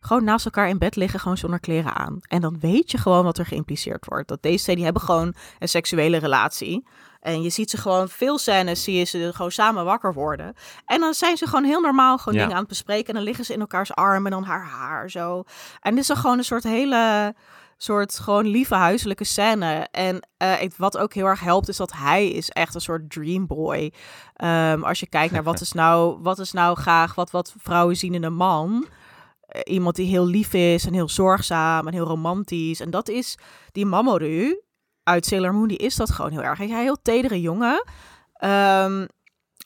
gewoon naast elkaar in bed liggen, gewoon zonder kleren aan. En dan weet je gewoon wat er geïmpliceerd wordt. Dat deze twee, die hebben gewoon een seksuele relatie. En je ziet ze gewoon, veel scènes zie je ze gewoon samen wakker worden. En dan zijn ze gewoon heel normaal gewoon Ja. dingen aan het bespreken. En dan liggen ze in elkaars armen en dan haar haar zo. En dit is dan gewoon een soort hele soort gewoon lieve huiselijke scène. En ik- wat ook heel erg helpt is dat hij is echt een soort dreamboy. Ehm als je kijkt naar wat is nou, wat is nou graag wat, wat vrouwen zien in een man. Eh, iemand die heel lief is en heel zorgzaam en heel romantisch. En dat is die Mamoru uit Sailor Moon, die is dat gewoon heel erg. Hij is een heel tedere jongen. Ehm,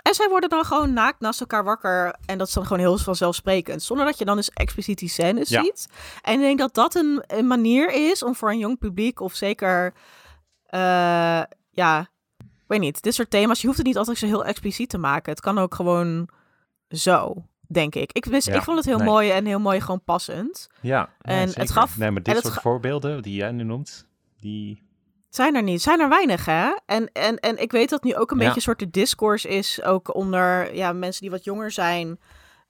en zij worden dan gewoon naakt naast elkaar wakker. En dat is dan gewoon heel vanzelfsprekend. Zonder dat je dan eens expliciet die scènes Ja. ziet. En ik denk dat dat een, een manier is om voor een jong publiek... of zeker, eh, ja, ik weet niet. Dit soort thema's, je hoeft het niet altijd zo heel expliciet te maken. Het kan ook gewoon zo, denk ik. Ik, wist, Ja, ik vond het heel nee. mooi en heel mooi gewoon passend. Ja, En nee, het gaf- Nee, maar dit het soort voorbeelden die jij nu noemt, die... Zijn er niet. Zijn er weinig, hè? En, en, en ik weet dat nu ook een Ja. beetje een soort de discourse is, ook onder ja, mensen die wat jonger zijn,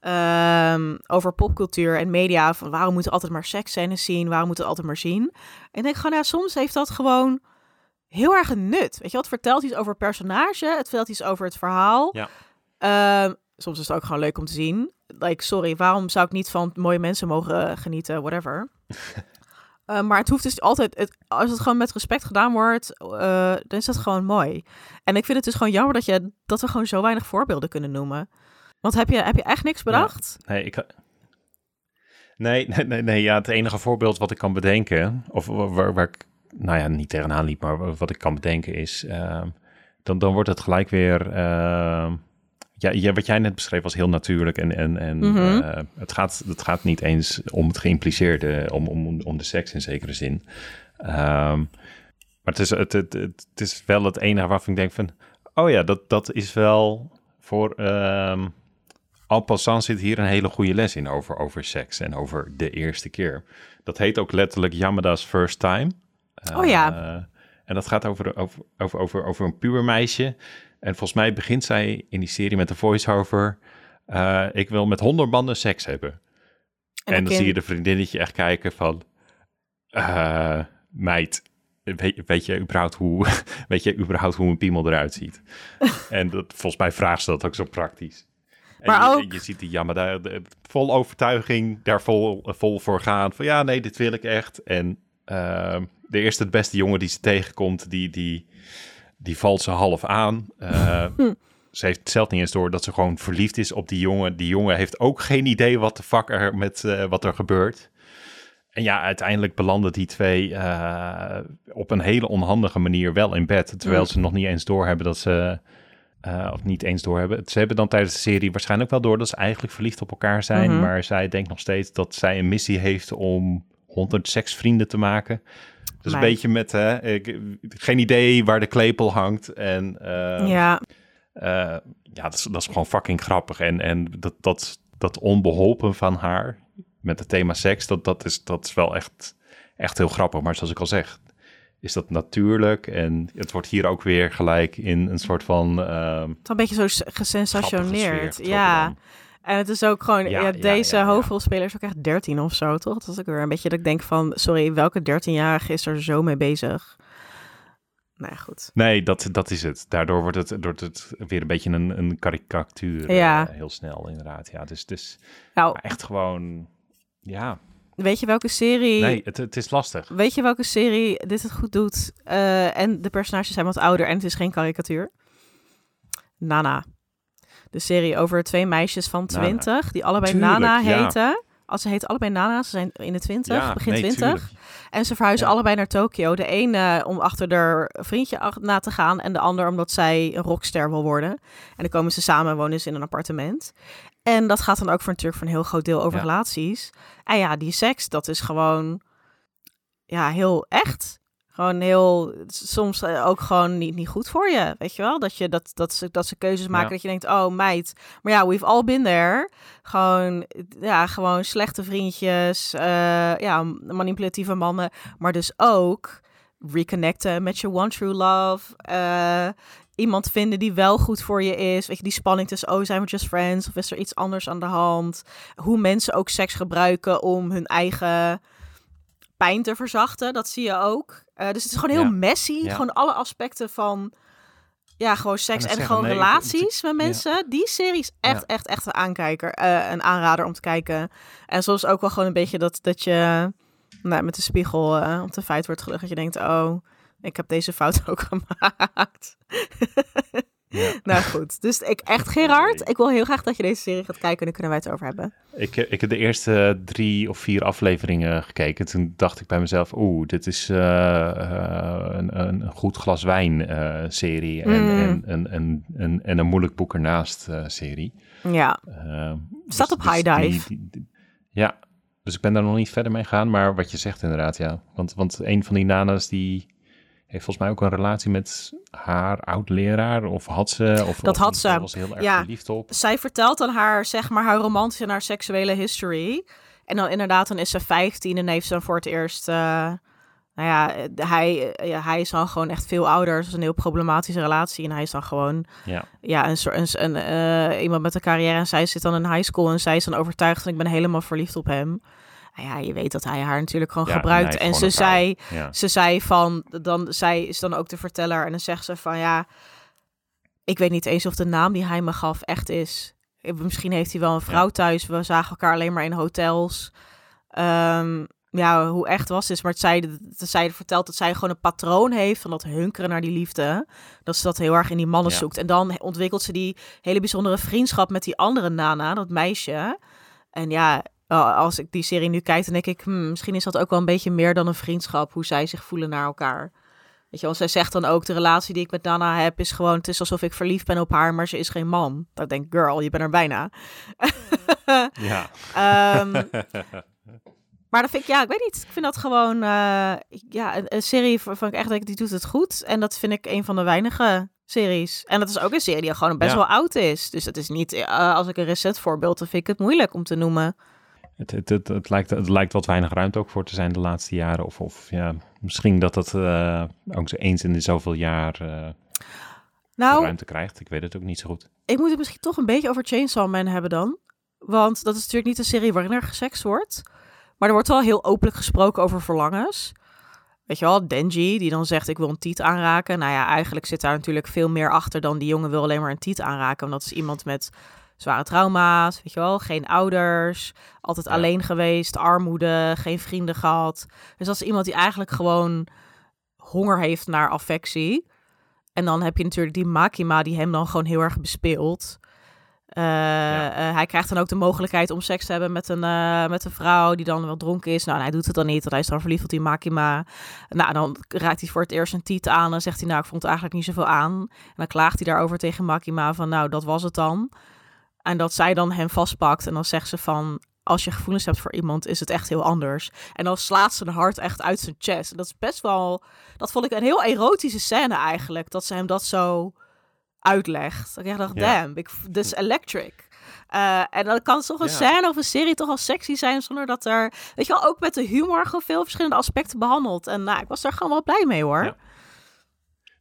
ehm, over popcultuur en media. Van waarom moeten altijd maar seksscènes zien? Waarom moeten we altijd maar zien? En ik denk gewoon, ja, soms heeft dat gewoon heel erg een nut. Weet je, wat vertelt iets over personage, het vertelt iets over het verhaal. Ja. Ehm, soms is het ook gewoon leuk om te zien. Like, sorry, waarom zou ik niet van mooie mensen mogen genieten, whatever. Eh, maar het hoeft dus altijd, het, als het gewoon met respect gedaan wordt, eh, dan is dat gewoon mooi. En ik vind het dus gewoon jammer dat, je, dat we gewoon zo weinig voorbeelden kunnen noemen. Want heb je, heb je echt niks bedacht? Nee, ik... Nee, nee, nee, nee, ja, het enige voorbeeld wat ik kan bedenken, of wa- waar, waar ik, nou ja, niet tegenaan liep, maar wat ik kan bedenken is, ehm, dan, dan wordt het gelijk weer, ehm, ja, ja, wat jij net beschreef was heel natuurlijk en, en, en Mhm. eh, het, gaat, het gaat niet eens om het geïmpliceerde, om, om, om de seks in zekere zin. Ehm, maar het is, het, het, het, is wel het enige waarvan ik denk van, oh ja, dat, dat is wel voor... ehm en passant zit hier een hele goede les in over, over seks en over de eerste keer. Dat heet ook letterlijk Yamada's First Time. Oh ja. Eh, en dat gaat over, over, over, over, over een pubermeisje. En volgens mij begint zij in die serie met een voice-over... eh, ik wil met honderd mannen seks hebben. En, dan kind- zie je de vriendinnetje echt kijken van... eh, meid, weet, weet, je überhaupt hoe, weet je überhaupt hoe een piemel eruit ziet? en dat, volgens mij vraagt ze dat ook zo praktisch. En Maar je, ook- je ziet die Yamada de- vol overtuiging daar vol, vol voor gaan. Van ja, nee, dit wil ik echt. En ehm, de eerste, de beste jongen die ze tegenkomt, die, die, die valt ze half aan. Uh, ze heeft zelf niet eens door dat ze gewoon verliefd is op die jongen. Die jongen heeft ook geen idee wat de fuck er met uh, wat er gebeurt. En ja, uiteindelijk belanden die twee uh, op een hele onhandige manier wel in bed. Terwijl mm. ze nog niet eens doorhebben dat ze. Uh, of niet eens doorhebben. Ze hebben dan tijdens de serie waarschijnlijk wel door dat ze eigenlijk verliefd op elkaar zijn. Mm -hmm. Maar zij denkt nog steeds dat zij een missie heeft om 100 seksvrienden te maken. Dus een beetje met hè, ik, geen idee waar de klepel hangt. En uh, ja, ja dat, is, dat is gewoon fucking grappig. En, en dat, dat, dat onbeholpen van haar met het thema seks, dat, dat, is, dat is wel echt, echt heel grappig. Maar zoals ik al zeg, is dat natuurlijk. En het wordt hier ook weer gelijk in een soort van... Uh, het is een beetje zo gesensationeerd. Ja. Dan. En het is ook gewoon, ja, ja deze ja, ja, hoofdrolspeler is ook echt 13 of zo, toch? Dat is ook weer een beetje dat ik denk van, sorry, welke 13-jarige is er zo mee bezig? Nee, goed. Nee, dat, dat is het. Daardoor wordt het, wordt het weer een beetje een, een karikatuur. Ja. Uh, heel snel, inderdaad. Ja, dus, dus nou, echt gewoon, ja. Weet je welke serie... Nee, het, het is lastig. Weet je welke serie dit het goed doet? Uh, en de personages zijn wat ouder en het is geen karikatuur? Nana. De serie over twee meisjes van 20, Nana. die allebei Tuurlijk, Nana heten. Ja. Als ze heten allebei Nana, ze zijn in de 20, ja, begin nee, 20. Tuurlijk. En ze verhuizen ja. allebei naar Tokio. De ene om achter haar vriendje na te gaan. En de ander omdat zij een rockster wil worden. En dan komen ze samen wonen ze in een appartement. En dat gaat dan ook voor natuurlijk voor een heel groot deel over ja. relaties. En ja, die seks, dat is gewoon ja, heel echt. Gewoon heel, soms ook gewoon niet, niet goed voor je, weet je wel? Dat, je, dat, dat, ze, dat ze keuzes maken ja. dat je denkt, oh meid. Maar ja, we've all been there. Gewoon, ja, gewoon slechte vriendjes, uh, ja, manipulatieve mannen. Maar dus ook reconnecten met je one true love. Uh, iemand vinden die wel goed voor je is. Weet je, die spanning tussen, oh, zijn we just friends? Of is er iets anders aan de hand? Hoe mensen ook seks gebruiken om hun eigen pijn te verzachten. Dat zie je ook. Uh, dus het is gewoon heel ja. messy. Ja. Gewoon alle aspecten van ja, gewoon seks en, en gewoon nee, relaties met mensen. Ja. Die serie is echt, echt, echt een aankijker. Uh, een aanrader om te kijken. En soms ook wel gewoon een beetje dat, dat je nou, met de spiegel uh, op de feit wordt gelukkig. Dat je denkt, oh, ik heb deze fout ook gemaakt. Ja. Nou goed, dus ik echt Gerard, ik wil heel graag dat je deze serie gaat kijken en dan kunnen wij het over hebben. Ik, ik heb de eerste drie of vier afleveringen gekeken. Toen dacht ik bij mezelf, oeh, dit is uh, uh, een, een, goed glas wijn uh, serie mm. en, en, en, en, en, een moeilijk boek ernaast serie. Ja, staat dus, op High Dive. Die, die, die, ja, dus ik ben daar nog niet verder mee gaan, maar wat je zegt inderdaad, ja. Want, want een van die nanas die heeft volgens mij ook een relatie met haar oud-leraar. Of had ze? Of, dat of, had ze. was heel erg ja. verliefd op. Zij vertelt dan haar, zeg maar, haar romantische en haar seksuele history. En dan inderdaad, dan is ze 15 en heeft ze dan voor het eerst... Uh, nou ja hij, ja, hij is dan gewoon echt veel ouder. Het is een heel problematische relatie. En hij is dan gewoon ja. Ja, een soort een, een, uh, iemand met een carrière. En zij zit dan in high school. En zij is dan overtuigd. En ik ben helemaal verliefd op hem nou ja, je weet dat hij haar natuurlijk gewoon ja, gebruikt. En ze zei, ja. ze zei van, dan, zij is dan ook de verteller. En dan zegt ze van, ja, ik weet niet eens of de naam die hij me gaf echt is. Misschien heeft hij wel een vrouw ja. thuis. We zagen elkaar alleen maar in hotels. Um, ja, hoe echt was het? Maar het zij, zij vertelt dat zij gewoon een patroon heeft van dat hunkeren naar die liefde. Dat ze dat heel erg in die mannen zoekt. En dan ontwikkelt ze die hele bijzondere vriendschap met die andere Nana, dat meisje. En ja, als ik die serie nu kijk, dan denk ik, hmm, misschien is dat ook wel een beetje meer dan een vriendschap, hoe zij zich voelen naar elkaar. Weet je, want zij zegt dan ook, de relatie die ik met Nana heb, is gewoon, het is alsof ik verliefd ben op haar, maar ze is geen man. Dat denk ik, girl, je bent er bijna. ja. um, maar dat vind ik, ja, ik weet niet. Ik vind dat gewoon, uh, ja, een, een, serie van ik echt denk, die doet het goed. En dat vind ik een van de weinige series. En dat is ook een serie die gewoon best ja. wel oud is. Dus dat is niet, uh, als ik een recent voorbeeld, dan vind ik het moeilijk om te noemen. Het, het, het, het, lijkt, het lijkt wat weinig ruimte ook voor te zijn de laatste jaren. Of, of ja, misschien dat het uh, ook eens in de zoveel jaar uh, nou, ruimte krijgt. Ik weet het ook niet zo goed. Ik moet het misschien toch een beetje over Chainsaw Man hebben dan. Want dat is natuurlijk niet een serie waarin er gesext wordt. Maar er wordt wel heel openlijk gesproken over verlangens. Weet je wel, Denji, die dan zegt ik wil een tiet aanraken. Nou ja, eigenlijk zit daar natuurlijk veel meer achter dan die jongen wil alleen maar een tiet aanraken. Want dat is iemand met zware trauma's, weet je wel, geen ouders, altijd ja. alleen geweest, armoede, geen vrienden gehad. Dus dat is iemand die eigenlijk gewoon honger heeft naar affectie. En dan heb je natuurlijk die Makima die hem dan gewoon heel erg bespeelt. Uh, hij krijgt dan ook de mogelijkheid om seks te hebben met een, uh, met een vrouw die dan wel dronken is. Nou, hij doet het dan niet, want hij is dan verliefd op die Makima. Nou, dan raakt hij voor het eerst een tiet aan en zegt hij, nou, ik vond het eigenlijk niet zoveel aan. En dan klaagt hij daarover tegen Makima van, nou, dat was het dan. En dat zij dan hem vastpakt en dan zegt ze van, als je gevoelens hebt voor iemand, is het echt heel anders. En dan slaat ze een hart echt uit zijn chest. En dat is best wel, dat vond ik een heel erotische scène eigenlijk, dat ze hem dat zo uitlegt. Ik dacht, damn, ik, this electric. Uh, en dan kan toch een scène of een serie toch al sexy zijn zonder dat er, weet je wel, ook met de humor gewoon veel verschillende aspecten behandeld. En nou, ik was daar gewoon wel blij mee hoor. Ja,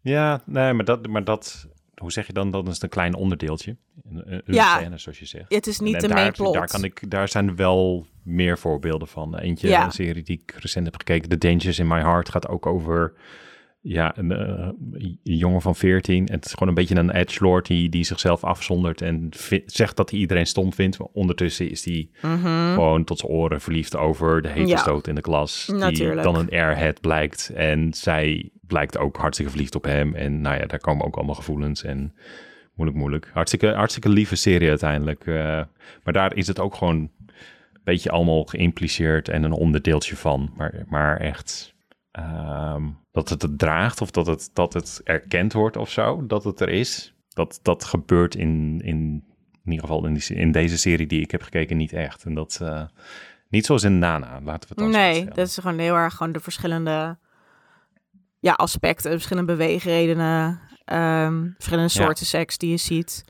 ja nee, maar dat, maar dat, hoe zeg je dan, dat is een klein onderdeeltje. Een, een ja, scène, zoals je zegt. Het is niet en, de daar, plot. Daar, kan ik, daar zijn wel meer voorbeelden van. Eentje, ja. een serie die ik recent heb gekeken, The Dangers in My Heart, gaat ook over ja, een, een, jongen van 14. Het is gewoon een beetje een edgelord die, die zichzelf afzondert en zegt dat hij iedereen stom vindt. Maar ondertussen is hij mm -hmm. gewoon tot zijn oren verliefd over de hete stoot in de klas. Natuurlijk. Die dan een airhead blijkt. En zij blijkt ook hartstikke verliefd op hem. En nou ja, daar komen ook allemaal gevoelens en moeilijk, moeilijk. Hartstikke, hartstikke lieve serie uiteindelijk. Uh, maar daar is het ook gewoon een beetje allemaal geïmpliceerd en een onderdeeltje van. Maar, maar echt Um, dat het het draagt of dat het, dat het erkend wordt of zo, dat het er is. Dat, dat gebeurt in, in, in ieder geval in, die, in deze serie die ik heb gekeken niet echt. En dat uh, niet zoals in Nana, laten we het dan Nee, dat is gewoon heel erg gewoon de verschillende ja, aspecten, verschillende beweegredenen, um, verschillende soorten ja. seks die je ziet,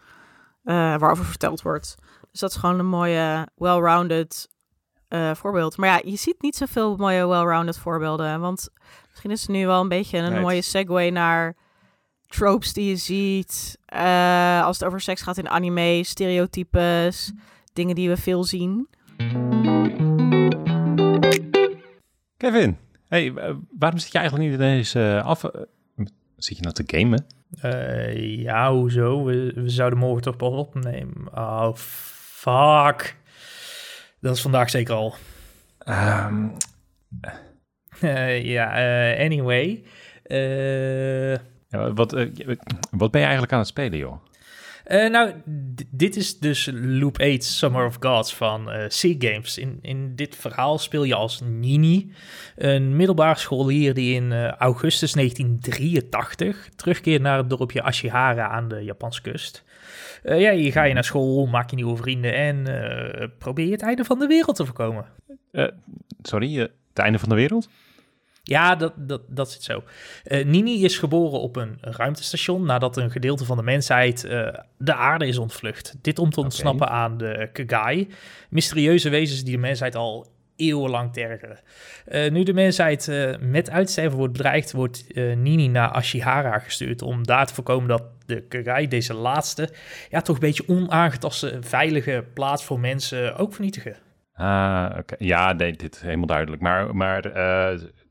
uh, waarover verteld wordt. Dus dat is gewoon een mooie, well-rounded uh, voorbeeld. Maar ja, je ziet niet zoveel mooie well-rounded voorbeelden. Want misschien is het nu wel een beetje een mooie segue naar tropes die je ziet. uh, als het over seks gaat in anime, stereotypes, dingen die we veel zien. Kevin, hey, uh, waarom zit je eigenlijk niet in deze af... Zit je nou te gamen? Uh, ja, hoezo? We, we zouden morgen toch pas opnemen. Oh, fuck. Dat is vandaag zeker al. Um, uh, ja, uh, anyway. Uh, ja, wat, wat ben je eigenlijk aan het spelen, joh? Nou, dit is dus Loop 8 Summer of Gods van Sea Games. In, in dit verhaal speel je als Nini, een middelbare scholier die in augustus 1983 terugkeert naar het dorpje Ashihara aan de Japanse kust. Uh, ja, hier ga je naar school, maak je nieuwe vrienden en uh, probeer je het einde van de wereld te voorkomen. Uh, sorry, het einde van de wereld? Ja, dat, dat, dat zit zo. Nini is geboren op een ruimtestation nadat een gedeelte van de mensheid de aarde is ontvlucht. Dit om te ontsnappen okay. aan de Kagai, mysterieuze wezens die de mensheid al eeuwenlang tergeren. Uh, nu de mensheid met uitsterven wordt bedreigd, wordt Nini naar Ashihara gestuurd om daar te voorkomen dat de Kagai, deze laatste, ja, toch een beetje onaangetaste, veilige plaats voor mensen ook vernietigen. Ah, okay. ja, nee, dit is helemaal duidelijk. Maar, maar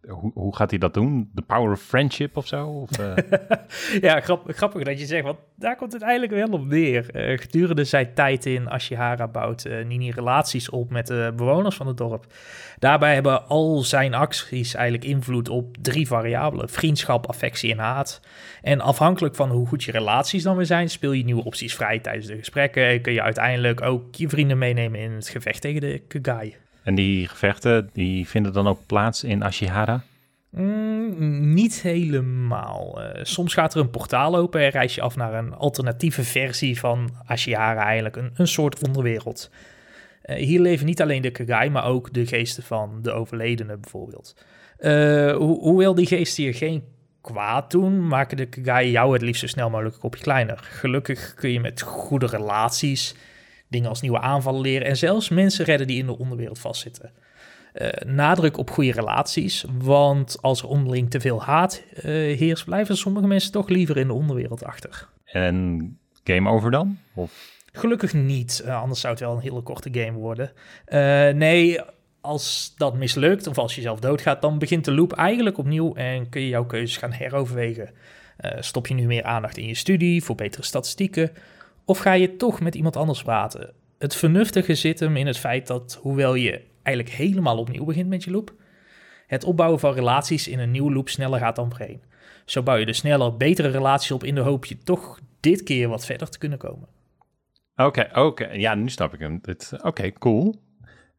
hoe, hoe gaat hij dat doen? The power of friendship of zo? Of, uh... ja, grap, grappig dat je zegt, want daar komt het eigenlijk wel op neer. Uh, gedurende zijn tijd in Ashihara bouwt uh, Nini relaties op met de bewoners van het dorp. Daarbij hebben al zijn acties eigenlijk invloed op drie variabelen. Vriendschap, affectie en haat. En afhankelijk van hoe goed je relaties dan weer zijn, speel je nieuwe opties vrij tijdens de gesprekken. En kun je uiteindelijk ook je vrienden meenemen in het gevecht tegen de Kagai. En die gevechten, die vinden dan ook plaats in Ashihara? Mm, niet helemaal. Uh, soms gaat er een portaal open en reis je af naar een alternatieve versie van Ashihara, eigenlijk een, een soort onderwereld. Uh, hier leven niet alleen de Kagai, maar ook de geesten van de overledenen bijvoorbeeld. Uh, ho hoewel die geesten hier geen kwaad doen, maken de Kagai jou het liefst zo snel mogelijk een kopje kleiner. Gelukkig kun je met goede relaties dingen als nieuwe aanvallen leren en zelfs mensen redden die in de onderwereld vastzitten. Uh, nadruk op goede relaties, want als er onderling te veel haat uh, heerst, blijven sommige mensen toch liever in de onderwereld achter. En game over dan? Of? Gelukkig niet, uh, anders zou het wel een hele korte game worden. nee, als dat mislukt of als je zelf doodgaat, dan begint de loop eigenlijk opnieuw en kun je jouw keuzes gaan heroverwegen. stop je nu meer aandacht in je studie voor betere statistieken? Of ga je toch met iemand anders praten? Het vernuftige zit hem in het feit dat, hoewel je eigenlijk helemaal opnieuw begint met je loop, het opbouwen van relaties in een nieuwe loop sneller gaat dan voorheen. Zo bouw je dus sneller betere relaties op in de hoop je toch dit keer wat verder te kunnen komen. Oké, oké. Ja, nu snap ik hem. Oké, cool.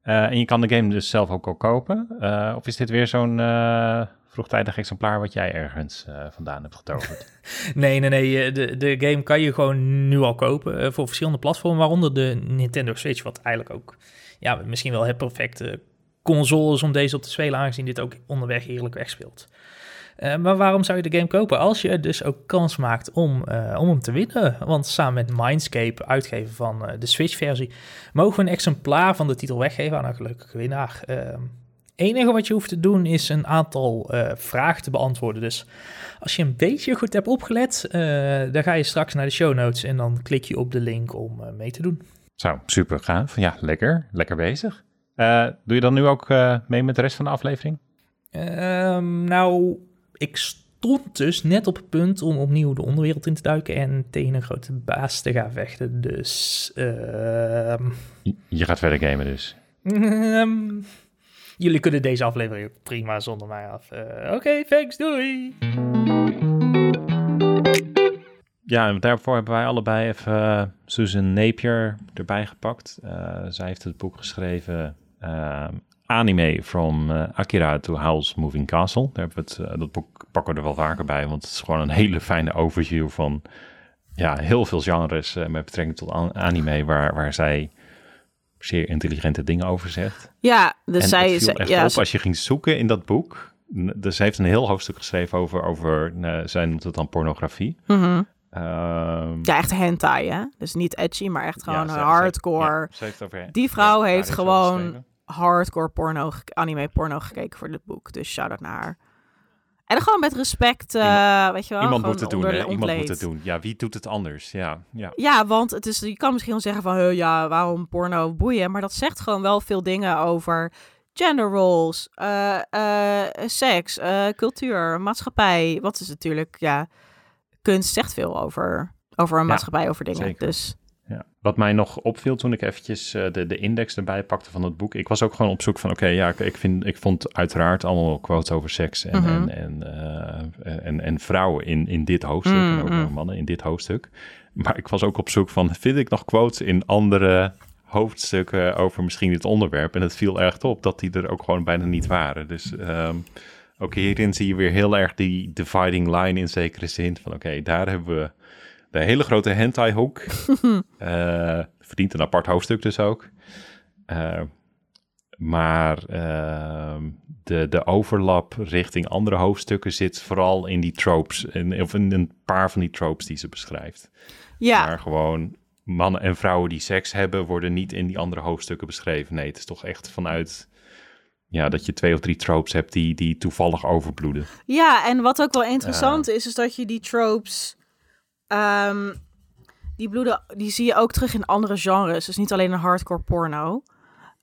Eh, en je kan de game dus zelf ook al kopen? Eh, of is dit weer zo'n eh, vroegtijdig exemplaar wat jij ergens eh, vandaan hebt getoverd? Nee, nee, nee. eh, De, de game kan je gewoon nu al kopen eh, voor verschillende platformen, waaronder de Nintendo Switch, wat eigenlijk ook ja, misschien wel het perfecte console is om deze op te spelen, aangezien dit ook onderweg heerlijk wegspeelt. Eh, maar waarom zou je de game kopen? Als je dus ook kans maakt om, om hem te winnen. Want samen met Mindscape, uitgever van de Switch-versie, mogen we een exemplaar van de titel weggeven aan een gelukkige winnaar. Enige wat je hoeft te doen is een aantal eh, vragen te beantwoorden. Dus als je een beetje goed hebt opgelet, eh, dan ga je straks naar de show notes en dan klik je op de link om eh, mee te doen. Zo, super gaaf. Ja, lekker. Lekker bezig. Doe je dan nu ook mee met de rest van de aflevering? Ehm, nou, ik stond dus net op het punt om opnieuw de onderwereld in te duiken en tegen een grote baas te gaan vechten. Dus, ehm, Je- gaat verder gamen dus. ehm, jullie kunnen deze aflevering prima zonder mij af. Eh, Oké, thanks, doei! Ja, en daarvoor hebben wij allebei even eh, Susan Napier erbij gepakt. Eh, zij heeft het boek geschreven Anime from Akira to Howl's Moving Castle. Daar hebben we het, dat boek pakken we er wel vaker bij, want het is gewoon een hele fijne overview van ja, heel veel genres met betrekking tot an- anime, waar, waar zij zeer intelligente dingen over zegt. Ja, dus en zij is. echt Ja, op als je ging zoeken in dat boek. Dus ze heeft een heel hoofdstuk geschreven over, over eh, zij noemt het dan pornografie. Ehm, ja, echt hentai, hè? Dus niet edgy, maar echt gewoon ja, ze- hardcore. ze- ja, ze heeft over- Die vrouw ja, heeft gewoon hardcore porno, anime porno gekeken voor dit boek. Dus shout-out naar haar. En gewoon met respect, eh, weet je wel. Iemand moet het doen, hè? Iemand moet het doen. Ja, wie doet het anders? Ja, ja. Ja, want het is, je kan misschien wel zeggen van, "Huh, ja, waarom porno boeien? Maar dat zegt gewoon wel veel dingen over gender roles, eh, eh, seks, cultuur, maatschappij. Wat is natuurlijk, ja, kunst zegt veel over, over een Ja, maatschappij, over dingen. zeker. Dus Ja. Wat mij nog opviel toen ik eventjes eh, de, de index erbij pakte van het boek. Ik was ook gewoon op zoek van, oké, ja, ik, ik, vind, ik vond uiteraard allemaal quotes over seks en, Mhm. en, en, eh, en, en vrouwen in, in dit hoofdstuk. En ook Mhm. wel mannen in dit hoofdstuk. Maar ik was ook op zoek van, vind ik nog quotes in andere hoofdstukken over misschien dit onderwerp? En het viel erg op dat die er ook gewoon bijna niet waren. Dus ehm, ook hierin zie je weer heel erg die dividing line in zekere zin. Van oké, daar hebben we de hele grote hentai hoek. Eh, verdient een apart hoofdstuk dus ook. Eh, maar ehm, de, de overlap richting andere hoofdstukken zit vooral in die tropes. In, of in een paar van die tropes die ze beschrijft. ja, Maar gewoon mannen en vrouwen die seks hebben, worden niet in die andere hoofdstukken beschreven. Nee, het is toch echt vanuit ja, dat je twee of drie tropes hebt die, die toevallig overbloeden. Ja, en wat ook wel interessant is, is dat je die tropes, ehm, die bloeden, die zie je ook terug in andere genres. Dus niet alleen een hardcore porno.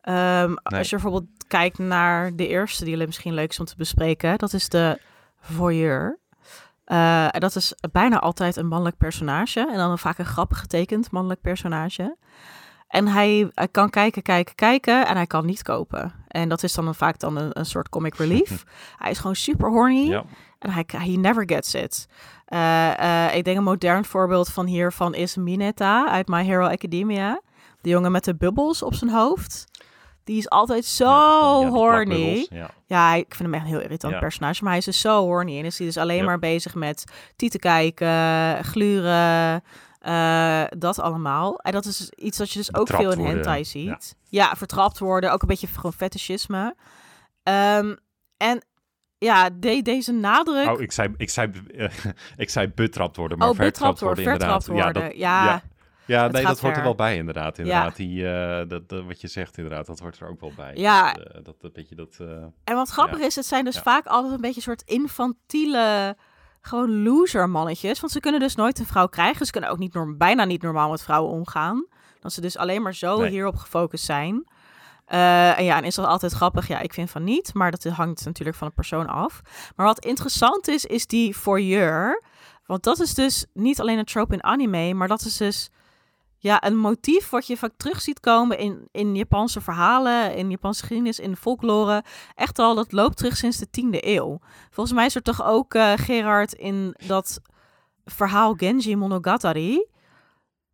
Ehm, Als je bijvoorbeeld kijkt naar de eerste, die misschien leuk is om te bespreken, dat is de voyeur. Eh, en dat is bijna altijd een mannelijk personage. En dan vaak een grappig getekend mannelijk personage. En hij, hij kan kijken, kijken, kijken en hij kan niet kopen. En dat is dan vaak dan een, een soort comic relief. hij is gewoon super horny. Ja, En hij, he never gets it. Eh, eh, ik denk een modern voorbeeld van hiervan is Mineta uit My Hero Academia. De jongen met de bubbels op zijn hoofd. Die is altijd zo Ja, horny. Ja. Ja, ik vind hem echt een heel irritant personage. Maar hij is dus zo horny. En is hij dus alleen maar bezig met tieten kijken, gluren, eh, dat allemaal. En dat is dus iets dat je dus ook veel in worden, hentai ziet. Ja. vertrapt worden. Ook een beetje gewoon fetischisme. Ehm, en ja, de, deze nadruk... Oh, ik zei, ik zei, eh, ik zei betrapt worden, maar oh, vertrapt betrapt worden, inderdaad. worden. Ja, dat, ja. ja nee, dat hoort er wel bij inderdaad. inderdaad. Die, eh, dat, dat, wat je zegt inderdaad, dat hoort er ook wel bij. Ja. Dat, eh, dat, dat beetje dat... En wat grappig is, het zijn dus vaak altijd een beetje een soort infantiele, gewoon loser mannetjes. Want ze kunnen dus nooit een vrouw krijgen. Ze kunnen ook niet norm, bijna niet normaal met vrouwen omgaan. Dat ze dus alleen maar zo Nee. hierop gefocust zijn. Eh, en ja, en is dat altijd grappig? Ja, ik vind van niet. Maar dat hangt natuurlijk van de persoon af. Maar wat interessant is, is die voyeur. Want dat is dus niet alleen een trope in anime, maar dat is dus ja, een motief wat je vaak terug ziet komen in, in Japanse verhalen, in Japanse geschiedenis, in folklore. Echt al, dat loopt terug sinds de 10e eeuw. Volgens mij is er toch ook, uh, Gerard, in dat verhaal Genji Monogatari,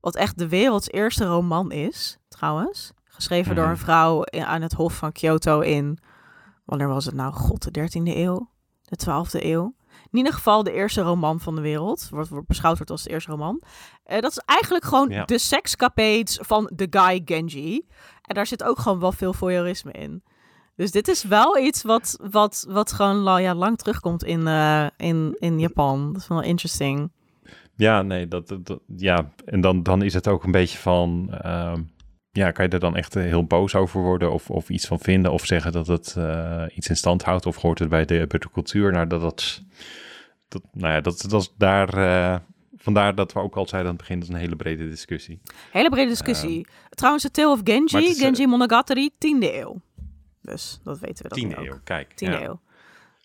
wat echt de werelds eerste roman is, trouwens. Geschreven door Mhm. een vrouw aan het hof van Kyoto in, wanneer was het nou? God, de 13e eeuw? De 12e eeuw? In ieder geval de eerste roman van de wereld. Wordt, wordt beschouwd wordt als de eerste roman. Eh, dat is eigenlijk gewoon Ja. de sekscapades van de guy Genji. En daar zit ook gewoon wel veel voyeurisme in. Dus dit is wel iets wat, wat, wat gewoon ja, lang terugkomt in, eh, in, in Japan. Dat is wel interesting. Ja, nee, dat, dat, dat- ja. En dan, dan is het ook een beetje van, ehm, ja, kan je er dan echt eh, heel boos over worden of, of iets van vinden of zeggen dat het eh, iets in stand houdt of hoort het bij de, bij de cultuur? Nou, dat, dat, dat, nou ja, dat, dat is daar, eh, vandaar dat we ook al zeiden aan het begin, dat is een hele brede discussie. Hele brede discussie. Trouwens, de Tale of Genji, is, Genji Monogatari, 10e eeuw. Dus dat weten we dat Tiende nu ook. eeuw, kijk. 10e ja. eeuw.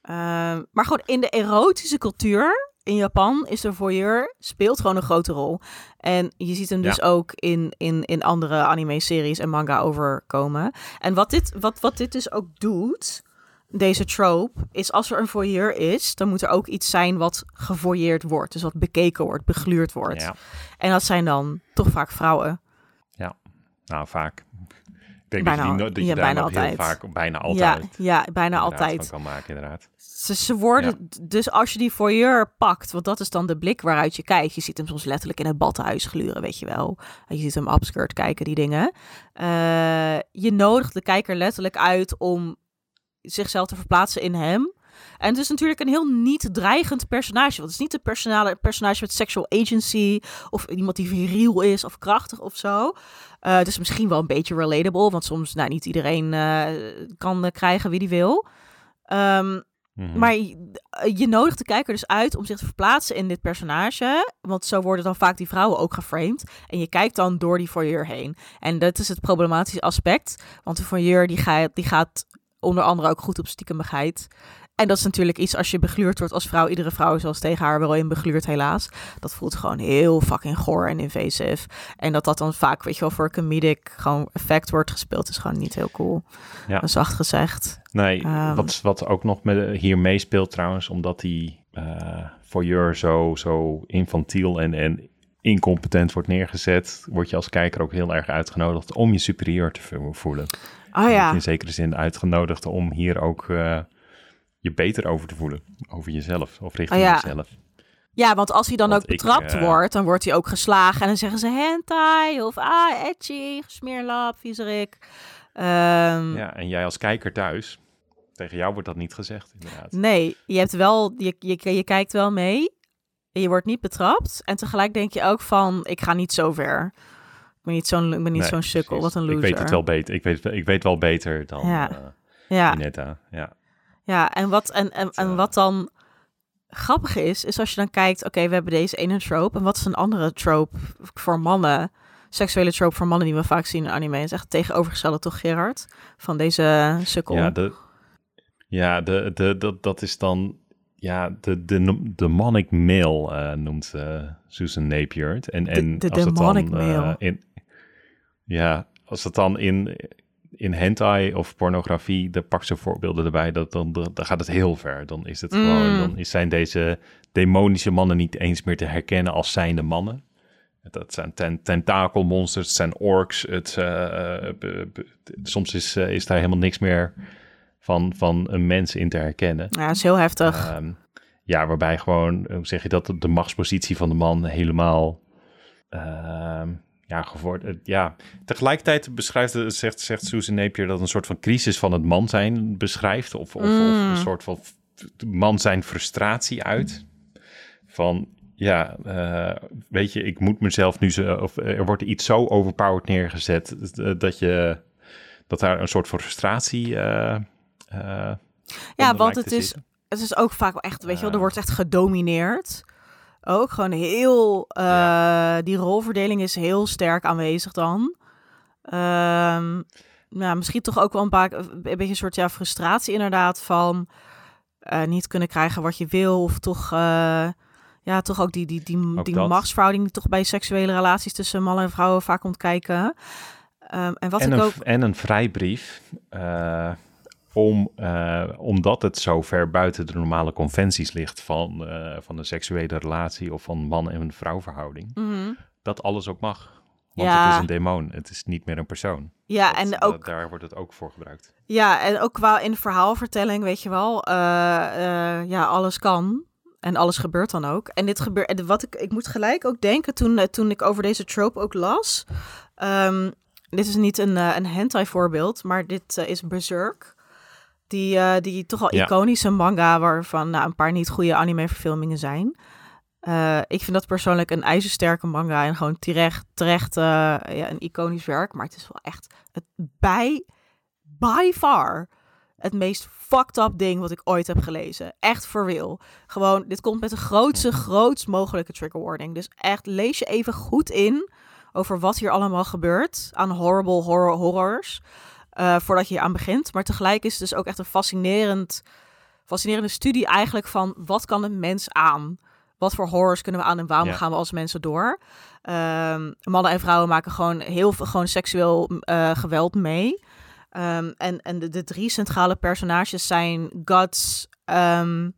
Ehm, maar gewoon in de erotische cultuur in Japan is de voyeur speelt gewoon een grote rol. En je ziet hem dus Ja. ook in, in, in andere anime-series en manga overkomen. En wat dit, wat, wat dit dus ook doet, deze trope, is als er een voyeur is, dan moet er ook iets zijn wat gevoyeerd wordt. Dus wat bekeken wordt, begluurd wordt. Ja, En dat zijn dan toch vaak vrouwen. nou vaak. Ik denk Bijna dat je, die, dat ja, je bijna altijd. vaak, bijna altijd, Ja, ja bijna altijd. van kan maken, inderdaad. Ze, ze worden, dus als je die voyeur pakt, want dat is dan de blik waaruit je kijkt. Je ziet hem soms letterlijk in het badhuis gluren, weet je wel. Je ziet hem upskirt kijken, die dingen. Eh, je nodigt de kijker letterlijk uit om zichzelf te verplaatsen in hem. En het is natuurlijk een heel niet dreigend personage. Want het is niet een personale, personage met sexual agency. Of iemand die viriel is of krachtig of zo. Eh dus misschien wel een beetje relatable. Want soms, nou, niet iedereen eh, kan eh, krijgen wie die wil. Ehm, Mhm. maar je, je nodigt de kijker dus uit om zich te verplaatsen in dit personage. Want zo worden dan vaak die vrouwen ook geframed. En je kijkt dan door die voyeur heen. En dat is het problematische aspect. Want de voyeur die gaat, die gaat onder andere ook goed op stiekemigheid. En dat is natuurlijk iets als je begluurd wordt als vrouw. Iedere vrouw is wel eens tegen haar wel in begluurd helaas. Dat voelt gewoon heel fucking goor en invasive. En dat dat dan vaak, weet je wel, voor comedic gewoon effect wordt gespeeld. Is gewoon niet heel cool. Ja. Dat is zacht gezegd. Nee, Ehm. wat, wat ook nog met, hier meespeelt trouwens, omdat die eh voyeur zo, zo infantiel en, en incompetent wordt neergezet, word je als kijker ook heel erg uitgenodigd om je superieur te vo- voelen. Oh ja. in zekere zin uitgenodigd om hier ook eh, je beter over te voelen. Over jezelf of richting Oh ja. jezelf. Ja, want als hij dan Want ook ik, betrapt eh, wordt, dan wordt hij ook geslagen. En dan zeggen ze hentai of ah, etchy, smeerlap, viezerik. Ehm, Ja, en jij als kijker thuis, tegen jou wordt dat niet gezegd inderdaad. Nee, je hebt wel, je, je, je kijkt wel mee. Je wordt niet betrapt. En tegelijk denk je ook van, ik ga niet zo ver. Ik ben niet zo'n, ik ben niet Nee, zo'n sukkel, wat een loser. Ik weet het wel beter. Ik weet, ik weet wel beter dan Ja. eh Ja, Inetta. Ja. Ja. En wat, en, en, Het, en eh, wat dan grappig is, is als je dan kijkt, oké, we hebben deze ene trope. En wat is een andere trope voor mannen? Seksuele trope voor mannen die we vaak zien in anime. is echt het tegenovergestelde, toch Gerard? Van deze sukkel. Ja, de, ja de, de, dat, dat is dan. Ja, de, de, de demonic male eh, noemt eh, Susan Napier het. En, en de als het demonic dan, in, ja, als het dan in, in hentai of pornografie, dan pakt ze voorbeelden erbij, dat, dan, dan gaat het heel ver. Dan is het gewoon, Mm. dan is- zijn deze demonische mannen niet eens meer te herkennen als zijnde mannen. Dat zijn ten, tentakelmonsters, het zijn orks. Het, eh, eh, soms is, eh, is daar helemaal niks meer van, van een mens in te herkennen. Ja, dat is heel heftig. Ehm, ja, waarbij gewoon, hoe zeg je dat, de machtspositie van de man helemaal, ehm, ja, geworden. Ja, tegelijkertijd beschrijft, het- zegt, zegt Susan Napier dat een soort van crisis van het man zijn beschrijft. Of, of, of Mm. een soort van man zijn frustratie uit. Van, ja, eh, weet je, ik moet mezelf nu zo, of er wordt iets zo overpowered neergezet eh, dat je, dat daar een soort van frustratie eh, eh, ja, want het is, het is ook vaak wel echt, weet je wel, er wordt echt gedomineerd. Ook gewoon heel, eh, die rolverdeling is heel sterk aanwezig dan. Ja, misschien toch ook wel een paar, een beetje een soort ja, frustratie inderdaad van eh, niet kunnen krijgen wat je wil. Of toch, eh, ja, toch ook die, die, die, Ook die dat. machtsverhouding die toch bij seksuele relaties tussen mannen en vrouwen vaak komt kijken. Ehm, en wat en, ik een, ook... en een vrijbrief. Om, eh, omdat het zo ver buiten de normale conventies ligt van, eh, van een seksuele relatie of van man- en vrouwverhouding. Mhm. Dat alles ook mag. Want Ja. het is een demon, het is niet meer een persoon. Ja, Dat- en dat- ook daar wordt het ook voor gebruikt. Ja, en ook qua in verhaalvertelling, weet je wel, eh, ja, alles kan. En alles gebeurt dan ook. En dit gebeurt, en wat ik, ik moet gelijk ook denken toen, toen ik over deze trope ook las. Ehm, dit is niet een, een hentai voorbeeld, maar dit is Berserk. Die, eh, die toch al Ja. iconische manga waarvan nou, een paar niet goede anime-verfilmingen zijn. Eh, ik vind dat persoonlijk een ijzersterke manga en gewoon terecht, terecht eh, ja, een iconisch werk. Maar het is wel echt het bij, by far het meest fucked up ding wat ik ooit heb gelezen. Echt for real. Gewoon, dit komt met de grootste, grootst mogelijke trigger warning. Dus echt, lees je even goed in over wat hier allemaal gebeurt aan horrible horror horrors. Eh, voordat je aan begint. Maar tegelijk is het dus ook echt een fascinerend, fascinerende studie eigenlijk van wat kan een mens aan? Wat voor horrors kunnen we aan en waarom Ja. gaan we als mensen door? Ehm, mannen en vrouwen maken gewoon heel veel gewoon seksueel eh, geweld mee. Ehm, en en de, de drie centrale personages zijn Guts, ehm,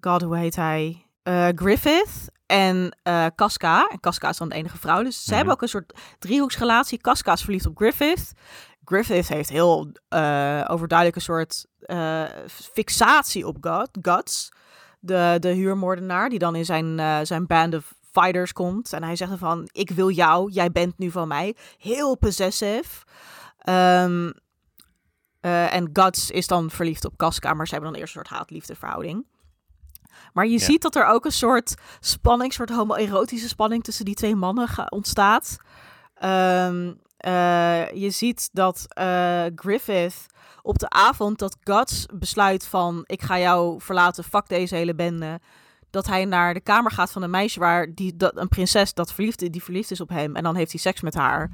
God, hoe heet hij? Eh, Griffith en eh Casca. En Casca is dan de enige vrouw. Dus ze Mhm. hebben ook een soort driehoeksrelatie. Casca is verliefd op Griffith. Griffith heeft heel eh, overduidelijk een soort eh, fixatie op God, Guts. De, de huurmoordenaar die dan in zijn, eh, zijn band of fighters komt. En hij zegt van, ik wil jou, jij bent nu van mij. Heel possessive. Ehm, eh, en Guts is dan verliefd op Casca, maar ze hebben dan eerst een soort haat-liefde verhouding. Maar je Ja. ziet dat er ook een soort spanning, soort homoerotische spanning tussen die twee mannen ontstaat. Ehm, eh, je ziet dat eh, Griffith op de avond dat Guts besluit van ik ga jou verlaten, fuck deze hele bende. Dat hij naar de kamer gaat van een meisje waar die, dat, een prinses dat verliefd, die verliefd is op hem. En dan heeft hij seks met haar.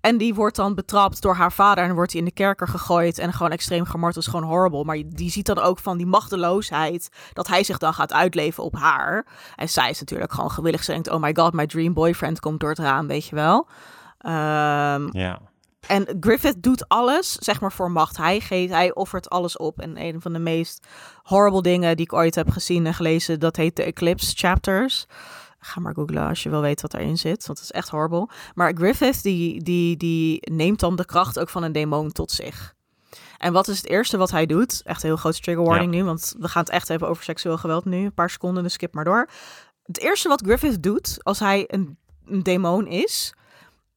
En die wordt dan betrapt door haar vader en wordt hij in de kerker gegooid en gewoon extreem gemarteld. is gewoon horrible. Maar die ziet dan ook van die machteloosheid dat hij zich dan gaat uitleven op haar. En zij is natuurlijk gewoon gewillig. Ze denkt, oh my god, my dream boyfriend komt door het raam, weet je wel. Ehm, Ja, en Griffith doet alles, zeg maar, voor macht. Hij geeft, hij offert alles op. En een van de meest horrible dingen die ik ooit heb gezien en gelezen, dat heet de Eclipse Chapters. Ga maar googlen als je wil weten wat erin zit, want het is echt horrible. Maar Griffith, die, die, die neemt dan de kracht ook van een demon tot zich. En wat is het eerste wat hij doet? Echt een heel groot trigger warning nu, want we gaan het echt hebben over seksueel geweld nu. Een paar seconden, dus skip maar door. Het eerste wat Griffith doet als hij een, een demon is,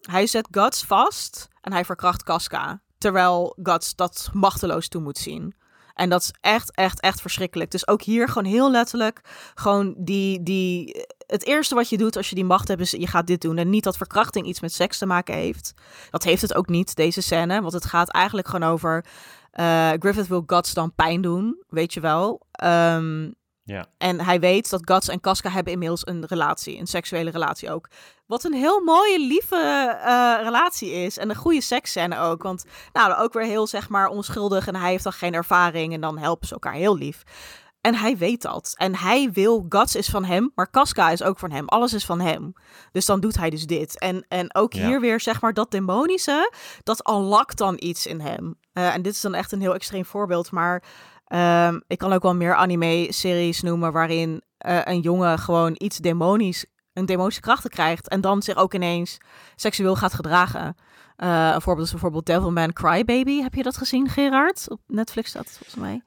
hij zet Guts vast en hij verkracht Casca. Terwijl Guts dat machteloos toe moet zien. En dat is echt, echt, echt verschrikkelijk. Dus ook hier gewoon heel letterlijk, gewoon die, die, het eerste wat je doet als je die macht hebt is, je gaat dit doen. En niet dat verkrachting iets met seks te maken heeft. Dat heeft het ook niet, deze scène. Want het gaat eigenlijk gewoon over, eh, Griffith wil Guts dan pijn doen, weet je wel. Ehm, ja. en hij weet dat Guts en Casca hebben inmiddels een relatie, een seksuele relatie ook. Wat een heel mooie, lieve eh, relatie is. En een goede seksscène ook. Want nou, ook weer heel, zeg maar, onschuldig. En hij heeft dan geen ervaring. En dan helpen ze elkaar heel lief. En hij weet dat. En hij wil, Guts is van hem, maar Casca is ook van hem. Alles is van hem. Dus dan doet hij dus dit. En, en ook Ja. hier weer, zeg maar, dat demonische, dat unlockt dan iets in hem. Eh, en dit is dan echt een heel extreem voorbeeld. Maar ehm, ik kan ook wel meer anime-series noemen waarin eh, een jongen gewoon iets demonisch, een demonische krachten krijgt. En dan zich ook ineens seksueel gaat gedragen. Eh, een voorbeeld is bijvoorbeeld Devilman Crybaby. Heb je dat gezien, Gerard? Op Netflix staat het volgens mij.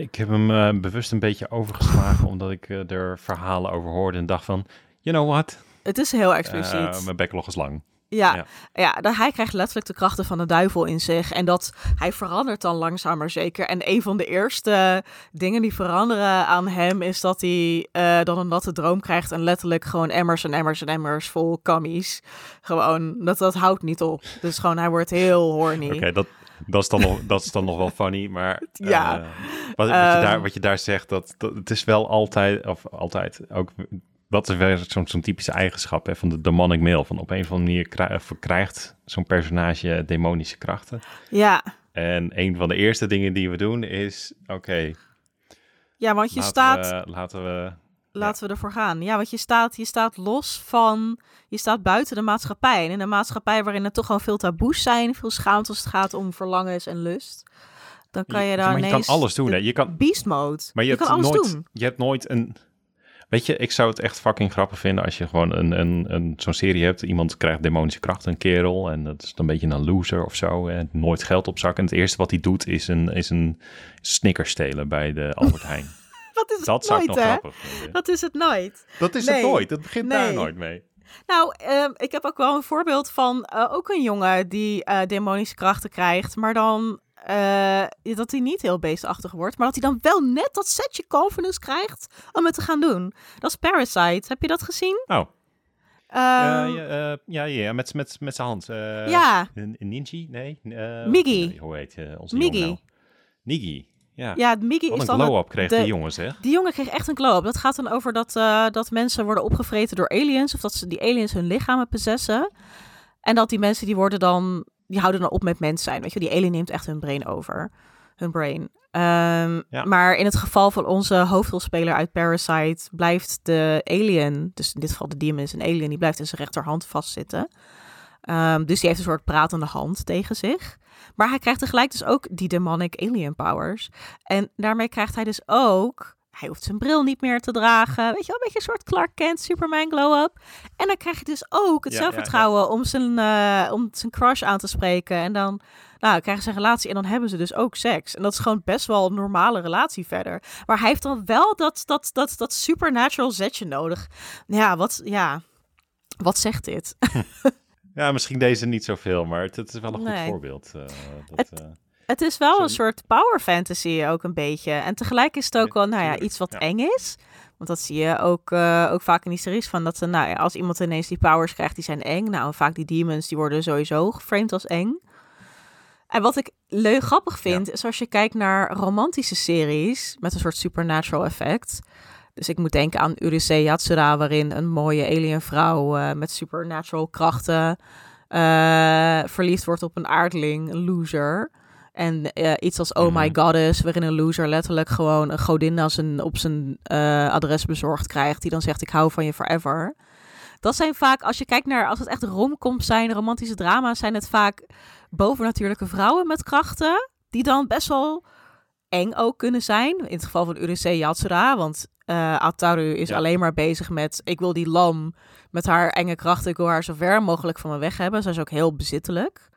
Ik heb hem eh, bewust een beetje overgeslagen, omdat ik er verhalen over hoorde en dacht van, you know what? Het is heel expliciet. mijn backlog is lang. Ja, Ja. hij krijgt letterlijk de krachten van de duivel in zich. En dat hij verandert dan langzaam maar zeker. En een van de eerste dingen die veranderen aan hem is dat hij eh, dan een natte droom krijgt. En letterlijk gewoon emmers en emmers en emmers vol kammies. Gewoon, dat, dat houdt niet op. Dus gewoon, hij wordt heel horny. Oké, dat, dat, is dan nog, dat is dan nog wel funny, maar eh, Ja. wat, wat, je Ehm. daar, wat je daar zegt, dat, dat het is wel altijd, of altijd ook, dat is wel zo'n typische eigenschap hè, van de demonic male. Van op een of andere manier krij- verkrijgt zo'n personage demonische krachten. Ja. En een van de eerste dingen die we doen is, oké, ja, want je laten, staat... we, laten we laten we ervoor gaan. Ja, want je staat, je staat los van, je staat buiten de maatschappij. En in een maatschappij waarin er toch gewoon veel taboes zijn, veel schaamte als het gaat om verlangens en lust. Dan kan je daar maar je kan alles doen. Hè? Je kan beast mode. Maar je, je hebt kan alles nooit, doen. je hebt nooit een. Weet je, ik zou het echt fucking grappig vinden als je gewoon een, een, een, zo'n serie hebt. Iemand krijgt demonische kracht, een kerel. En dat is dan een beetje een loser of zo. En nooit geld op zak. En het eerste wat hij doet is een, is een snicker stelen bij de Albert Heijn. Dat is het Dat zou ik nooit, nog hè? grappig vinden. Dat is het nooit. Dat is Nee. het nooit. Dat begint daar nooit mee. Nou, ehm, ik heb ook wel een voorbeeld van eh, ook een jongen die eh, demonische krachten krijgt, maar dan eh, dat hij niet heel beestachtig wordt, maar dat hij dan wel net dat setje confidence krijgt om het te gaan doen. Dat is Parasite. Heb je dat gezien? Oh, Ehm, ja, ja, eh, ja, ja, met, met, met zijn hand. eh, ja, Een, een Ninji? Nee. eh, Miggy. nee, hoe heet eh, onze Miggy. jongen nou? Niggy. Ja. ja, Miggy Wat is een dan glow-up kreeg de- die jongen, zeg. Die jongen kreeg echt een glow-up. Dat gaat dan over dat, eh, dat mensen worden opgevreten door aliens. Of dat ze die aliens hun lichamen possessen. En dat die mensen die worden dan... Die houden dan op met mens zijn. Weet je, die alien neemt echt hun brain over. Hun brain. Ehm, Ja. Maar in het geval van onze hoofdrolspeler uit Parasite... blijft de alien, dus in dit geval de demon is een alien... die blijft in zijn rechterhand vastzitten. Ehm, dus die heeft een soort pratende hand tegen zich. Maar hij krijgt tegelijk dus ook die demonic alien powers. En daarmee krijgt hij dus ook... Hij hoeft zijn bril niet meer te dragen. Weet je wel, een beetje een soort Clark Kent, Superman glow-up. En dan krijg je dus ook het Ja, ja, zelfvertrouwen Om, zijn, eh, om zijn crush aan te spreken. En dan nou, krijgen ze een relatie en dan hebben ze dus ook seks. En dat is gewoon best wel een normale relatie verder. Maar hij heeft dan wel dat, dat, dat, dat supernatural zetje nodig. Ja, wat, ja, wat zegt dit? Ja, misschien deze niet zoveel, maar het, is wel een goed voorbeeld. eh, dat, eh, Het is wel een soort power fantasy ook een beetje. En tegelijk is het ook wel, nou ja, iets wat ja. eng is. Want dat zie je ook, eh, ook vaak in die series van dat ze, nou ja, als iemand ineens die powers krijgt, die zijn eng. Nou, vaak die demons, die worden sowieso geframed als eng. En wat ik leuk grappig vind, is als je kijkt naar romantische series met een soort supernatural effect. Dus ik moet denken aan Urusei Yatsura, waarin een mooie alienvrouw eh met supernatural krachten eh, verliefd wordt op een aardling, een loser. En eh, iets als Oh My Mhm. Goddess, waarin een loser letterlijk gewoon een godin als een, op zijn eh, adres bezorgd krijgt, die dan zegt ik hou van je forever. Dat zijn vaak, als je kijkt naar, als het echt romcoms zijn, romantische drama's, zijn het vaak bovennatuurlijke vrouwen met krachten, die dan best wel eng ook kunnen zijn. In het geval van Urusei Yatsura, want eh Ataru is Ja. alleen maar bezig met, ik wil die lam met haar enge krachten, ik wil haar zo ver mogelijk van me weg hebben. Zij is ook heel bezittelijk.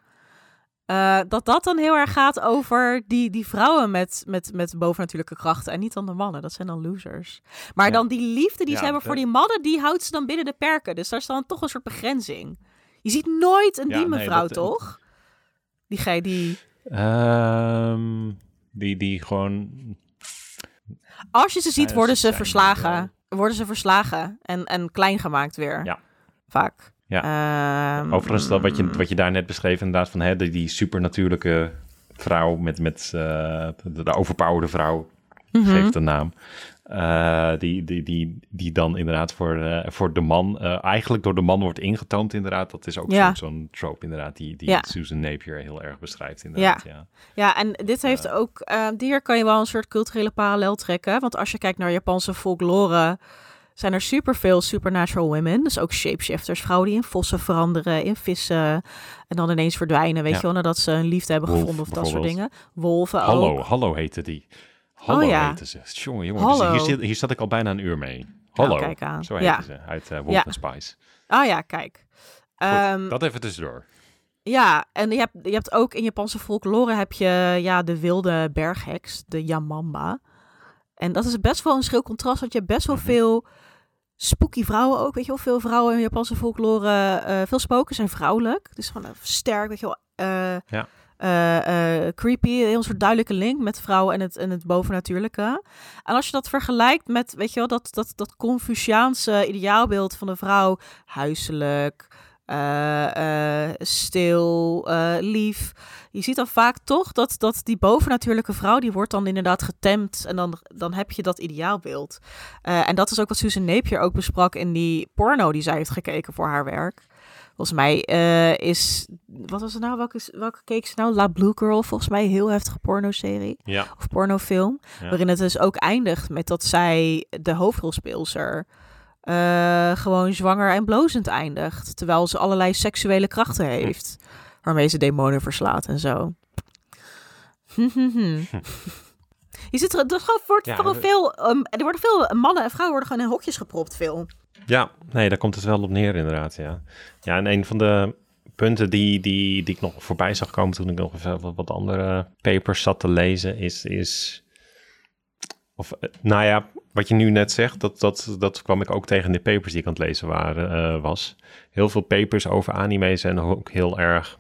Eh, dat dat dan heel erg gaat over die, die vrouwen met, met, met bovennatuurlijke krachten en niet dan de mannen. Dat zijn dan losers. Maar Ja. dan die liefde die Ja, ze hebben de- voor die mannen, die houdt ze dan binnen de perken. Dus daar is dan toch een soort begrenzing. Je ziet nooit een Ja, die nee, mevrouw, dat- toch? Die gij die... ehm, die, die gewoon... Als je ze ziet, worden ze verslagen. Worden ze verslagen en, en klein gemaakt weer. Ja. Vaak. Ja. Ehm, Overigens, dat wat je, wat je daar net beschreef, inderdaad, van hè, die, die supernatuurlijke vrouw met, met eh, de, de overpowerde vrouw, mhm. geeft een naam. Eh, die, die, die, die dan inderdaad voor, eh, voor de man, eigenlijk door de man wordt ingetoomd inderdaad. Dat is ook Ja. zo'n trope inderdaad, die, die Ja. Susan Napier heel erg beschrijft inderdaad. Ja. Ja, en dit heeft ook, hier kan je wel een soort culturele parallel trekken. Want als je kijkt naar Japanse folklore, zijn er superveel supernatural women. Dus ook shapeshifters, vrouwen die in vossen veranderen, in vissen. En dan ineens verdwijnen, weet Ja. je wel, nadat ze een liefde hebben Wolf, gevonden of dat soort dingen. Wolven Hallo, ook. hallo heette die. Hallo Oh, ja. heette ze. Jongen, jongen. Hallo. Dus hier, zit, hier zat ik al bijna een uur mee. Hallo, Nou, kijk aan. zo heette Ja. ze, uit eh Wolf and Spice. Ah ja, kijk. Goed, Ehm, dat even tussendoor. Ja, en je hebt, je hebt ook in Japanse folklore heb je ja, de wilde bergheks, de Yamamba. En dat is best wel een schil contrast, want je hebt best wel Mhm. veel spooky vrouwen ook. Weet je wel, veel vrouwen in Japanse folklore, eh, veel spoken zijn vrouwelijk. Dus gewoon eh, sterk, weet je wel. eh, Ja. creepy, een heel soort duidelijke link met vrouwen en het, en het bovennatuurlijke. En als je dat vergelijkt met, weet je wel, dat, dat, dat Confuciaanse ideaalbeeld van de vrouw, huiselijk, eh, eh, stil, eh, lief. Je ziet dan vaak toch dat, dat die bovennatuurlijke vrouw, die wordt dan inderdaad getemd en dan, dan heb je dat ideaalbeeld. En dat is ook wat Susan Napier ook besprak in die porno die zij heeft gekeken voor haar werk. Volgens mij is, wat was het nou, welke, welke keek ze nou? La Blue Girl, volgens mij een heel heftige pornoserie Ja. of pornofilm. Ja. Waarin het dus ook eindigt met dat zij, de hoofdrolspeelster, eh, gewoon zwanger en blozend eindigt. Terwijl ze allerlei seksuele krachten heeft. Waarmee ze demonen verslaat en zo. Je zit er, er, wordt Ja, gewoon veel, ehm, er worden veel mannen en vrouwen worden gewoon in hokjes gepropt veel. Ja, nee, daar komt het wel op neer inderdaad, ja. Ja, en een van de punten die, die, die ik nog voorbij zag komen toen ik nog even wat, wat andere papers zat te lezen, is, is of, eh, nou ja, wat je nu net zegt, dat, dat, dat kwam ik ook tegen in de papers die ik aan het lezen waren, eh, was. Heel veel papers over anime zijn ook heel erg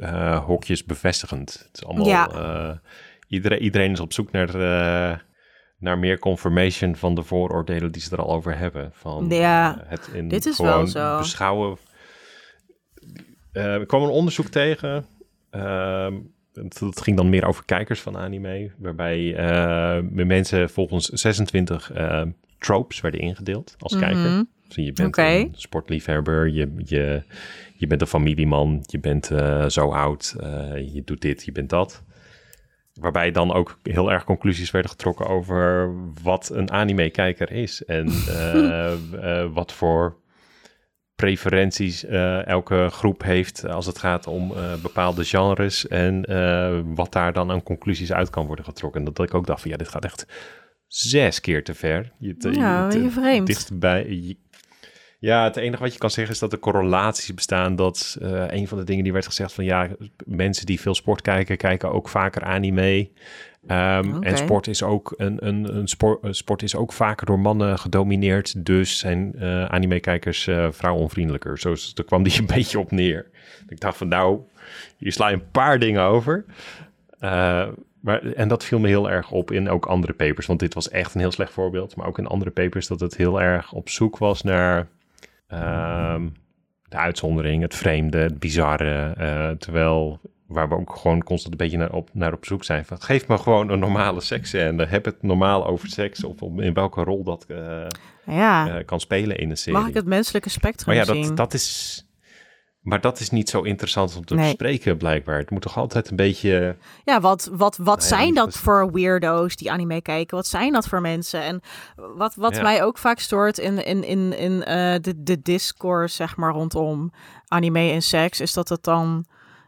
eh, hokjes bevestigend. Het is allemaal, Ja. iedereen, iedereen is op zoek naar, naar meer confirmation van de vooroordelen die ze er al over hebben. Van, Ja, het in dit is wel zo. beschouwen. Ik kwam een onderzoek tegen. ehm, dat, ging dan meer over kijkers van anime. Waarbij eh, mensen volgens 26 eh, tropes werden ingedeeld als kijker. Mhm. Dus je bent een sportliefhebber, je, je, je bent een familieman, je bent eh, zo oud, je doet dit, je bent dat. Waarbij dan ook heel erg conclusies werden getrokken over wat een anime-kijker is. En wat voor preferenties eh, elke groep heeft als het gaat om eh, bepaalde genres. En eh, wat daar dan aan conclusies uit kan worden getrokken. En dat ik ook dacht van ja, dit gaat echt zes keer te ver. Je, te- Ja, je- vreemd. Dichtbij. je- ja, het enige wat je kan zeggen is dat er correlaties bestaan. Dat een van de dingen die werd gezegd van ja, mensen die veel sport kijken, kijken ook vaker anime. Ehm. En sport is ook een, een, een sport, eh, sport is ook vaker door mannen gedomineerd. Dus zijn eh anime-kijkers eh vrouwonvriendelijker. Zo daar kwam die een beetje op neer. Ik dacht van nou, hier sla je een paar dingen over. Maar, en dat viel me heel erg op in ook andere papers. Want dit was echt een heel slecht voorbeeld. Maar ook in andere papers dat het heel erg op zoek was naar ehm, de uitzondering, het vreemde, het bizarre. terwijl waar we ook gewoon constant een beetje naar op, naar op zoek zijn. Van, geef me gewoon een normale seksscène. Heb het normaal over seks. Of om- in welke rol dat eh, Ja, eh, kan spelen in een serie. mag ik het menselijke spectrum Maar ja, zien? dat, dat is... Maar dat is niet zo interessant om te Nee. bespreken, blijkbaar. Het moet toch altijd een beetje... Ja, wat, wat, wat Nou zijn dat voor weirdo's die anime kijken? Wat zijn dat voor mensen? En wat, wat Ja. mij ook vaak stoort in, in, in, in eh, de, de discourse, zeg maar, rondom anime en seks, is dat het dan...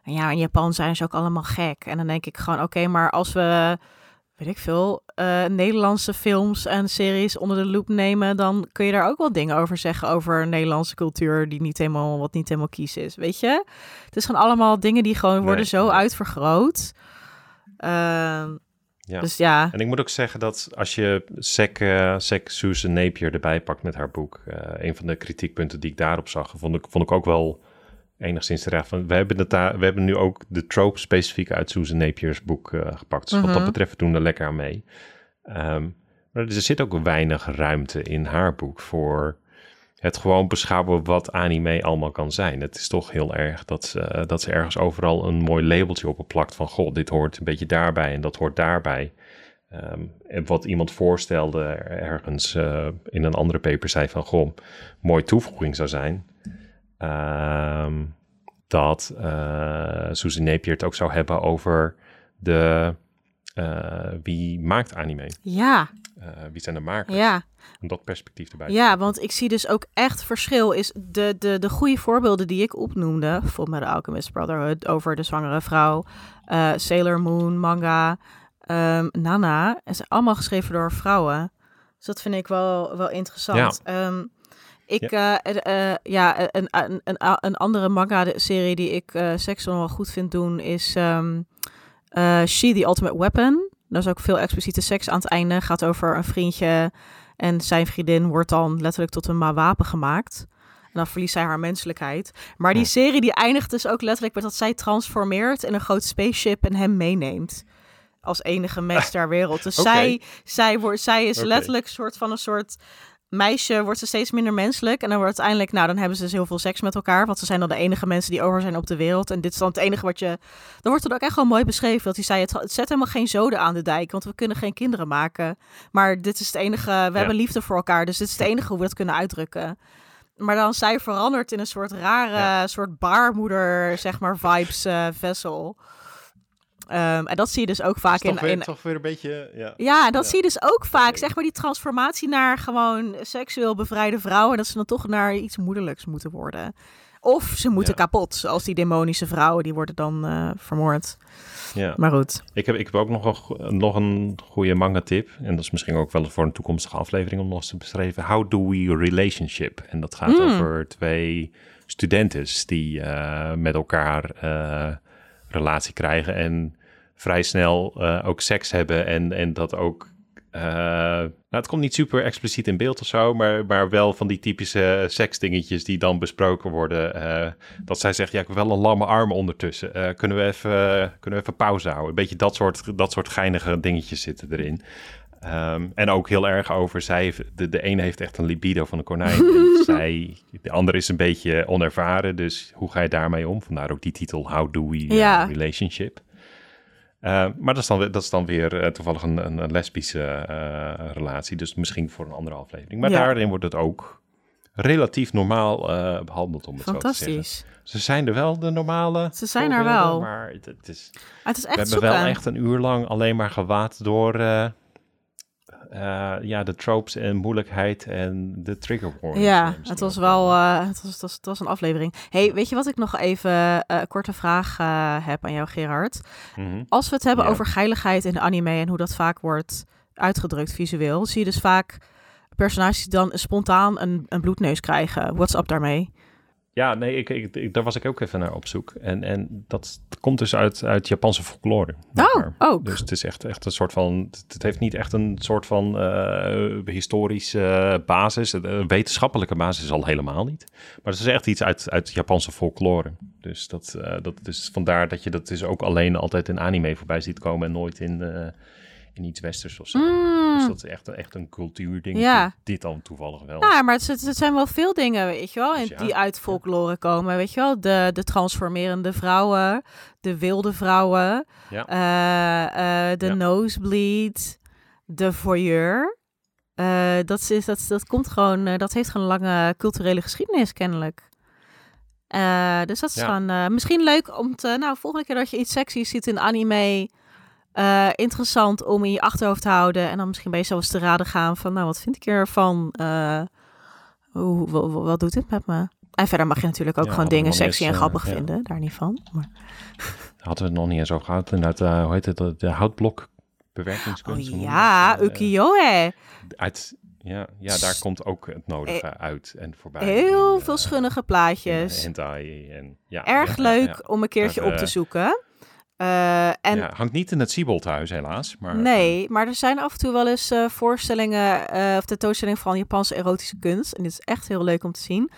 en Ja, in Japan zijn ze ook allemaal gek. En dan denk ik gewoon, oké, maar als we, weet ik veel, eh, Nederlandse films en series onder de loep nemen, dan kun je daar ook wel dingen over zeggen over Nederlandse cultuur die niet helemaal, wat niet helemaal kies is, weet je? Het is gewoon allemaal dingen die gewoon worden Nee, zo uitvergroot. Ehm, Ja. Dus ja, En ik moet ook zeggen dat als je Sec, eh Sec Susan Napier erbij pakt met haar boek... eh, een van de kritiekpunten die ik daarop zag... vond ik, vond ik ook wel enigszins terecht. Van, we, hebben het daar, we hebben nu ook de trope specifiek uit Susan Napier's boek eh, gepakt. Dus wat dat Mhm. betreft doen we er lekker aan mee. Ehm, maar er zit ook weinig ruimte in haar boek voor het gewoon beschouwen wat anime allemaal kan zijn. Het is toch heel erg dat ze, dat ze ergens overal een mooi labeltje op plakt van... goh, dit hoort een beetje daarbij en dat hoort daarbij. Ehm, en wat iemand voorstelde ergens eh, in een andere paper zei van... goh, mooie toevoeging zou zijn... ehm, dat eh Susan Napier het ook zou hebben over de... eh, wie maakt anime? ja, Eh, wie zijn de makers? ja. Om dat perspectief erbij te Ja, want ik zie dus ook echt verschil. Is de, de, de goede voorbeelden die ik opnoemde, bijvoorbeeld met de Alchemist Brotherhood over de zwangere vrouw, Sailor Moon, manga, ehm, Nana, zijn allemaal geschreven door vrouwen. Dus dat vind ik wel, wel interessant. Ehm, ik, ja, uh, ja een, een, een, een andere manga-serie die ik uh, seksueel wel goed vind doen is um, uh, She, the Ultimate Weapon. Daar is ook veel expliciete seks aan het einde. Gaat over een vriendje en zijn vriendin wordt dan letterlijk tot een wapen gemaakt. En dan verliest zij haar menselijkheid. Maar die serie die eindigt dus ook letterlijk met dat zij transformeert in een groot spaceship en hem meeneemt. Als enige mens ter wereld. Dus okay. zij, zij, wordt, zij is okay. letterlijk een soort van een soort meisje wordt ze steeds minder menselijk. En dan wordt uiteindelijk, nou, dan hebben ze dus heel veel seks met elkaar. Want ze zijn dan de enige mensen die over zijn op de wereld. En dit is dan het enige wat je. Dan wordt het ook echt gewoon mooi beschreven. Dat hij zei: het, het zet helemaal geen zoden aan de dijk. Want we kunnen geen kinderen maken. Maar dit is het enige. We ja. hebben liefde voor elkaar. Dus dit is het enige hoe we dat kunnen uitdrukken. Maar dan zij verandert in een soort rare, soort baarmoeder, zeg maar, vibes uh, vessel. Um, en dat zie je dus ook vaak in, in... toch weer een beetje... Ja, ja dat zie je dus ook vaak, zeg maar, die transformatie naar gewoon seksueel bevrijde vrouwen. Dat ze dan toch naar iets moederlijks moeten worden. Of ze moeten kapot, zoals die demonische vrouwen, die worden dan uh, vermoord. Ja. Maar goed. Ik heb, ik heb ook nog een, nog een goede manga tip. En dat is misschien ook wel voor een toekomstige aflevering om nog eens te beschrijven. How do we relationship? En dat gaat mm. over twee studenten die uh, met elkaar uh, relatie krijgen en vrij snel uh, ook seks hebben. En, en dat ook uh, nou, het komt niet super expliciet in beeld of zo, maar, maar wel van die typische seksdingetjes die dan besproken worden. Uh, dat zij zegt, ja, ik heb wel een lamme arm ondertussen. Kunnen, we even, kunnen we even pauze houden? Een beetje dat soort, dat soort geinige dingetjes zitten erin. Um, en ook heel erg over, zij, de, de ene heeft echt een libido van een konijn. en zij, de andere is een beetje onervaren, dus hoe ga je daarmee om? Vandaar ook die titel, How Do We ja. Relationship? Uh, maar dat is dan, dat is dan weer uh, toevallig een, een, lesbische uh, relatie. Dus misschien voor een andere aflevering. Maar ja. daarin wordt het ook relatief normaal behandeld, om het zo te zeggen. Ze zijn er wel, de normale. Ze zijn er wel. Maar het, het is, het is echt we hebben wel echt een uur lang alleen maar gewaad door uh, ja, de tropes en moeilijkheid en de trigger warnings. Ja, het was wel uh, het, was, het, was, het was een aflevering. hey, weet je wat ik nog even uh, een korte vraag heb aan jou, Gerard? Mm -hmm. Als we het hebben ja. over geiligheid in de anime en hoe dat vaak wordt uitgedrukt visueel, zie je dus vaak personages die dan spontaan een, een bloedneus krijgen. What's up daarmee? Ja, nee, ik, ik, daar was ik ook even naar op zoek. En, en dat komt dus uit, uit Japanse folklore. Oh, ook. Dus het is echt, echt een soort van... Het heeft niet echt een soort van uh, historische basis. Een wetenschappelijke basis al helemaal niet. Maar het is echt iets uit, uit Japanse folklore. Dus dat, uh, dat is vandaar dat je dat dus ook alleen altijd in anime voorbij ziet komen... en nooit in... Uh, in iets westers of zo. Mm. Dus dat is echt, echt een cultuurding. Ja. Dit dan toevallig wel. Ja, maar het, het, zijn wel veel dingen, weet je wel, dus ja. die uit folklore komen. Weet je wel, de, de transformerende vrouwen, de wilde vrouwen, ja. uh, uh, de ja. nosebleed, de voyeur. Uh, dat, is, dat, dat komt gewoon, dat heeft gewoon een lange culturele geschiedenis kennelijk. dus dat is gewoon misschien leuk om te, nou, volgende keer dat je iets sexy ziet in anime, uh, interessant om in je achterhoofd te houden. En dan misschien bij jezelf te raden gaan van, nou, wat vind ik ervan? Uh, hoe, wat, wat, doet dit met me? En verder mag je natuurlijk ook ja, gewoon dingen sexy en grappig uh, vinden. Daar niet van. Maar... Hadden we het nog niet eens over gehad. Inderdaad, hoe heet het? De houtblok bewerkingskunst. Oh, ja, ukiyo-e. Uit, ja, ja, daar komt ook het nodige uit en voorbij. Heel en, veel schunnige plaatjes. hentai en ja. Erg leuk om een keertje op te zoeken. Uh, en ja, hangt niet in het Sieboldhuis helaas. Maar, nee, uh, maar er zijn af en toe wel eens uh, voorstellingen of tentoonstellingen van Japanse erotische kunst. En dit is echt heel leuk om te zien.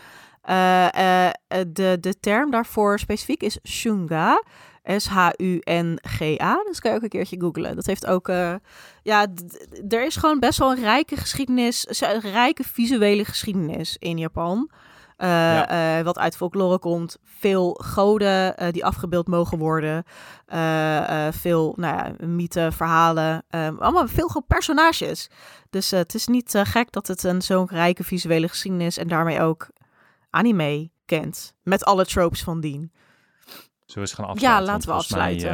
de, de term daarvoor specifiek is shunga. S-H-U-N-G-A. Dus kan je ook een keertje googlen. Dat heeft ook... ja, er is gewoon best wel een rijke geschiedenis... een rijke visuele geschiedenis in Japan... Uh, ja. uh, wat uit folklore komt. Veel goden uh, die afgebeeld mogen worden. veel nou ja, mythen, verhalen. Um, allemaal veel personages. Dus het is niet gek dat het een zo'n rijke visuele geschiedenis en daarmee ook anime kent. Met alle tropes van dien. Zullen we gaan afsluiten? Ja, laten we afsluiten.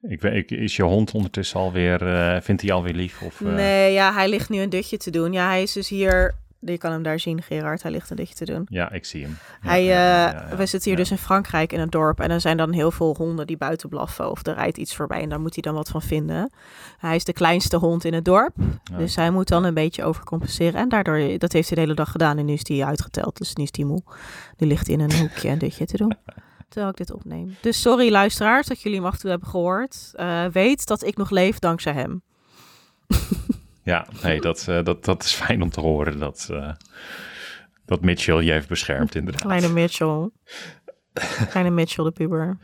Mij, ik weet, is je hond ondertussen alweer, vindt hij alweer lief? Of. Nee, ja, hij ligt nu een dutje te doen. Ja, hij is dus hier je kan hem daar zien, Gerard. Hij ligt een dichtje te doen. Ja, ik zie hem. Hij, uh, we zitten hier dus in Frankrijk in een dorp. En er zijn dan heel veel honden die buiten blaffen. Of er rijdt iets voorbij en daar moet hij dan wat van vinden. Hij is de kleinste hond in het dorp. Dus hij moet dan een beetje overcompenseren. En daardoor, dat heeft hij de hele dag gedaan. En nu is hij uitgeteld. Dus nu is hij moe. Nu ligt hij in een hoekje een ditje te doen. Terwijl ik dit opneem. Dus sorry luisteraars dat jullie hem af en toe hebben gehoord. Uh, weet dat ik nog leef dankzij hem. Ja, nee, dat, uh, dat, dat is fijn om te horen dat, uh, dat Mitchell je heeft beschermd, inderdaad. Kleine Mitchell. Kleine Mitchell, de puber.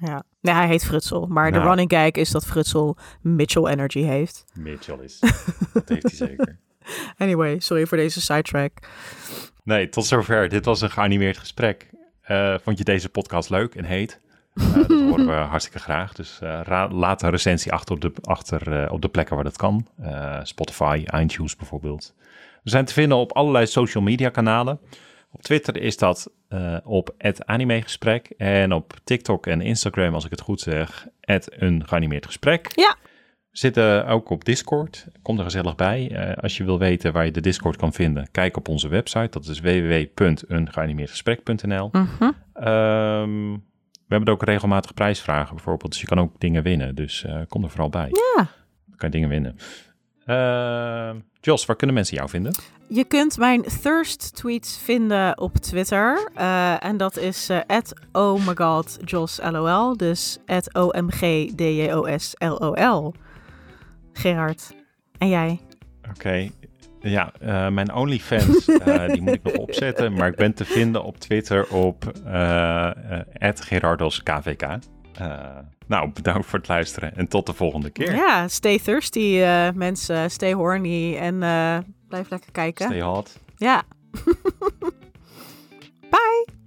Ja. Nee, hij heet Frutsel. Maar nou, de running gag is dat Frutsel Mitchell energy heeft. Mitchell is. dat heeft hij zeker. Anyway, sorry voor deze sidetrack. Nee, tot zover. Dit was een geanimeerd gesprek. Uh, vond je deze podcast leuk en heet? Uh, dat horen we hartstikke graag. Dus uh, laat een recensie achter op de, achter, uh, op de plekken waar dat kan. Spotify, iTunes bijvoorbeeld. We zijn te vinden op allerlei social media kanalen. Op Twitter is dat uh, op het animegesprek. En op TikTok en Instagram, als ik het goed zeg, een geanimeerd gesprek. Ja. We zitten ook op Discord. Kom er gezellig bij. Uh, als je wil weten waar je de Discord kan vinden, kijk op onze website. Dat is www.ungeanimeerdgesprek.nl. Mm -hmm. um, we hebben ook regelmatig prijsvragen bijvoorbeeld. Dus je kan ook dingen winnen. Dus uh, kom er vooral bij. Ja. Dan kan je dingen winnen. Uh, Jos, waar kunnen mensen jou vinden? Je kunt mijn thirst tweets vinden op Twitter. Uh, en dat is at oh my god Jos LOL. Dus at O-M-G-D-J-O-S-L-O-L. Gerard. En jij? Oké. Okay. Ja, uh, mijn OnlyFans, uh, die moet ik nog opzetten. Maar ik ben te vinden op Twitter op uh, GerardosKVK. nou, bedankt voor het luisteren en tot de volgende keer. Ja, stay thirsty mensen. Stay horny en blijf lekker kijken. Stay hot. Ja. Bye!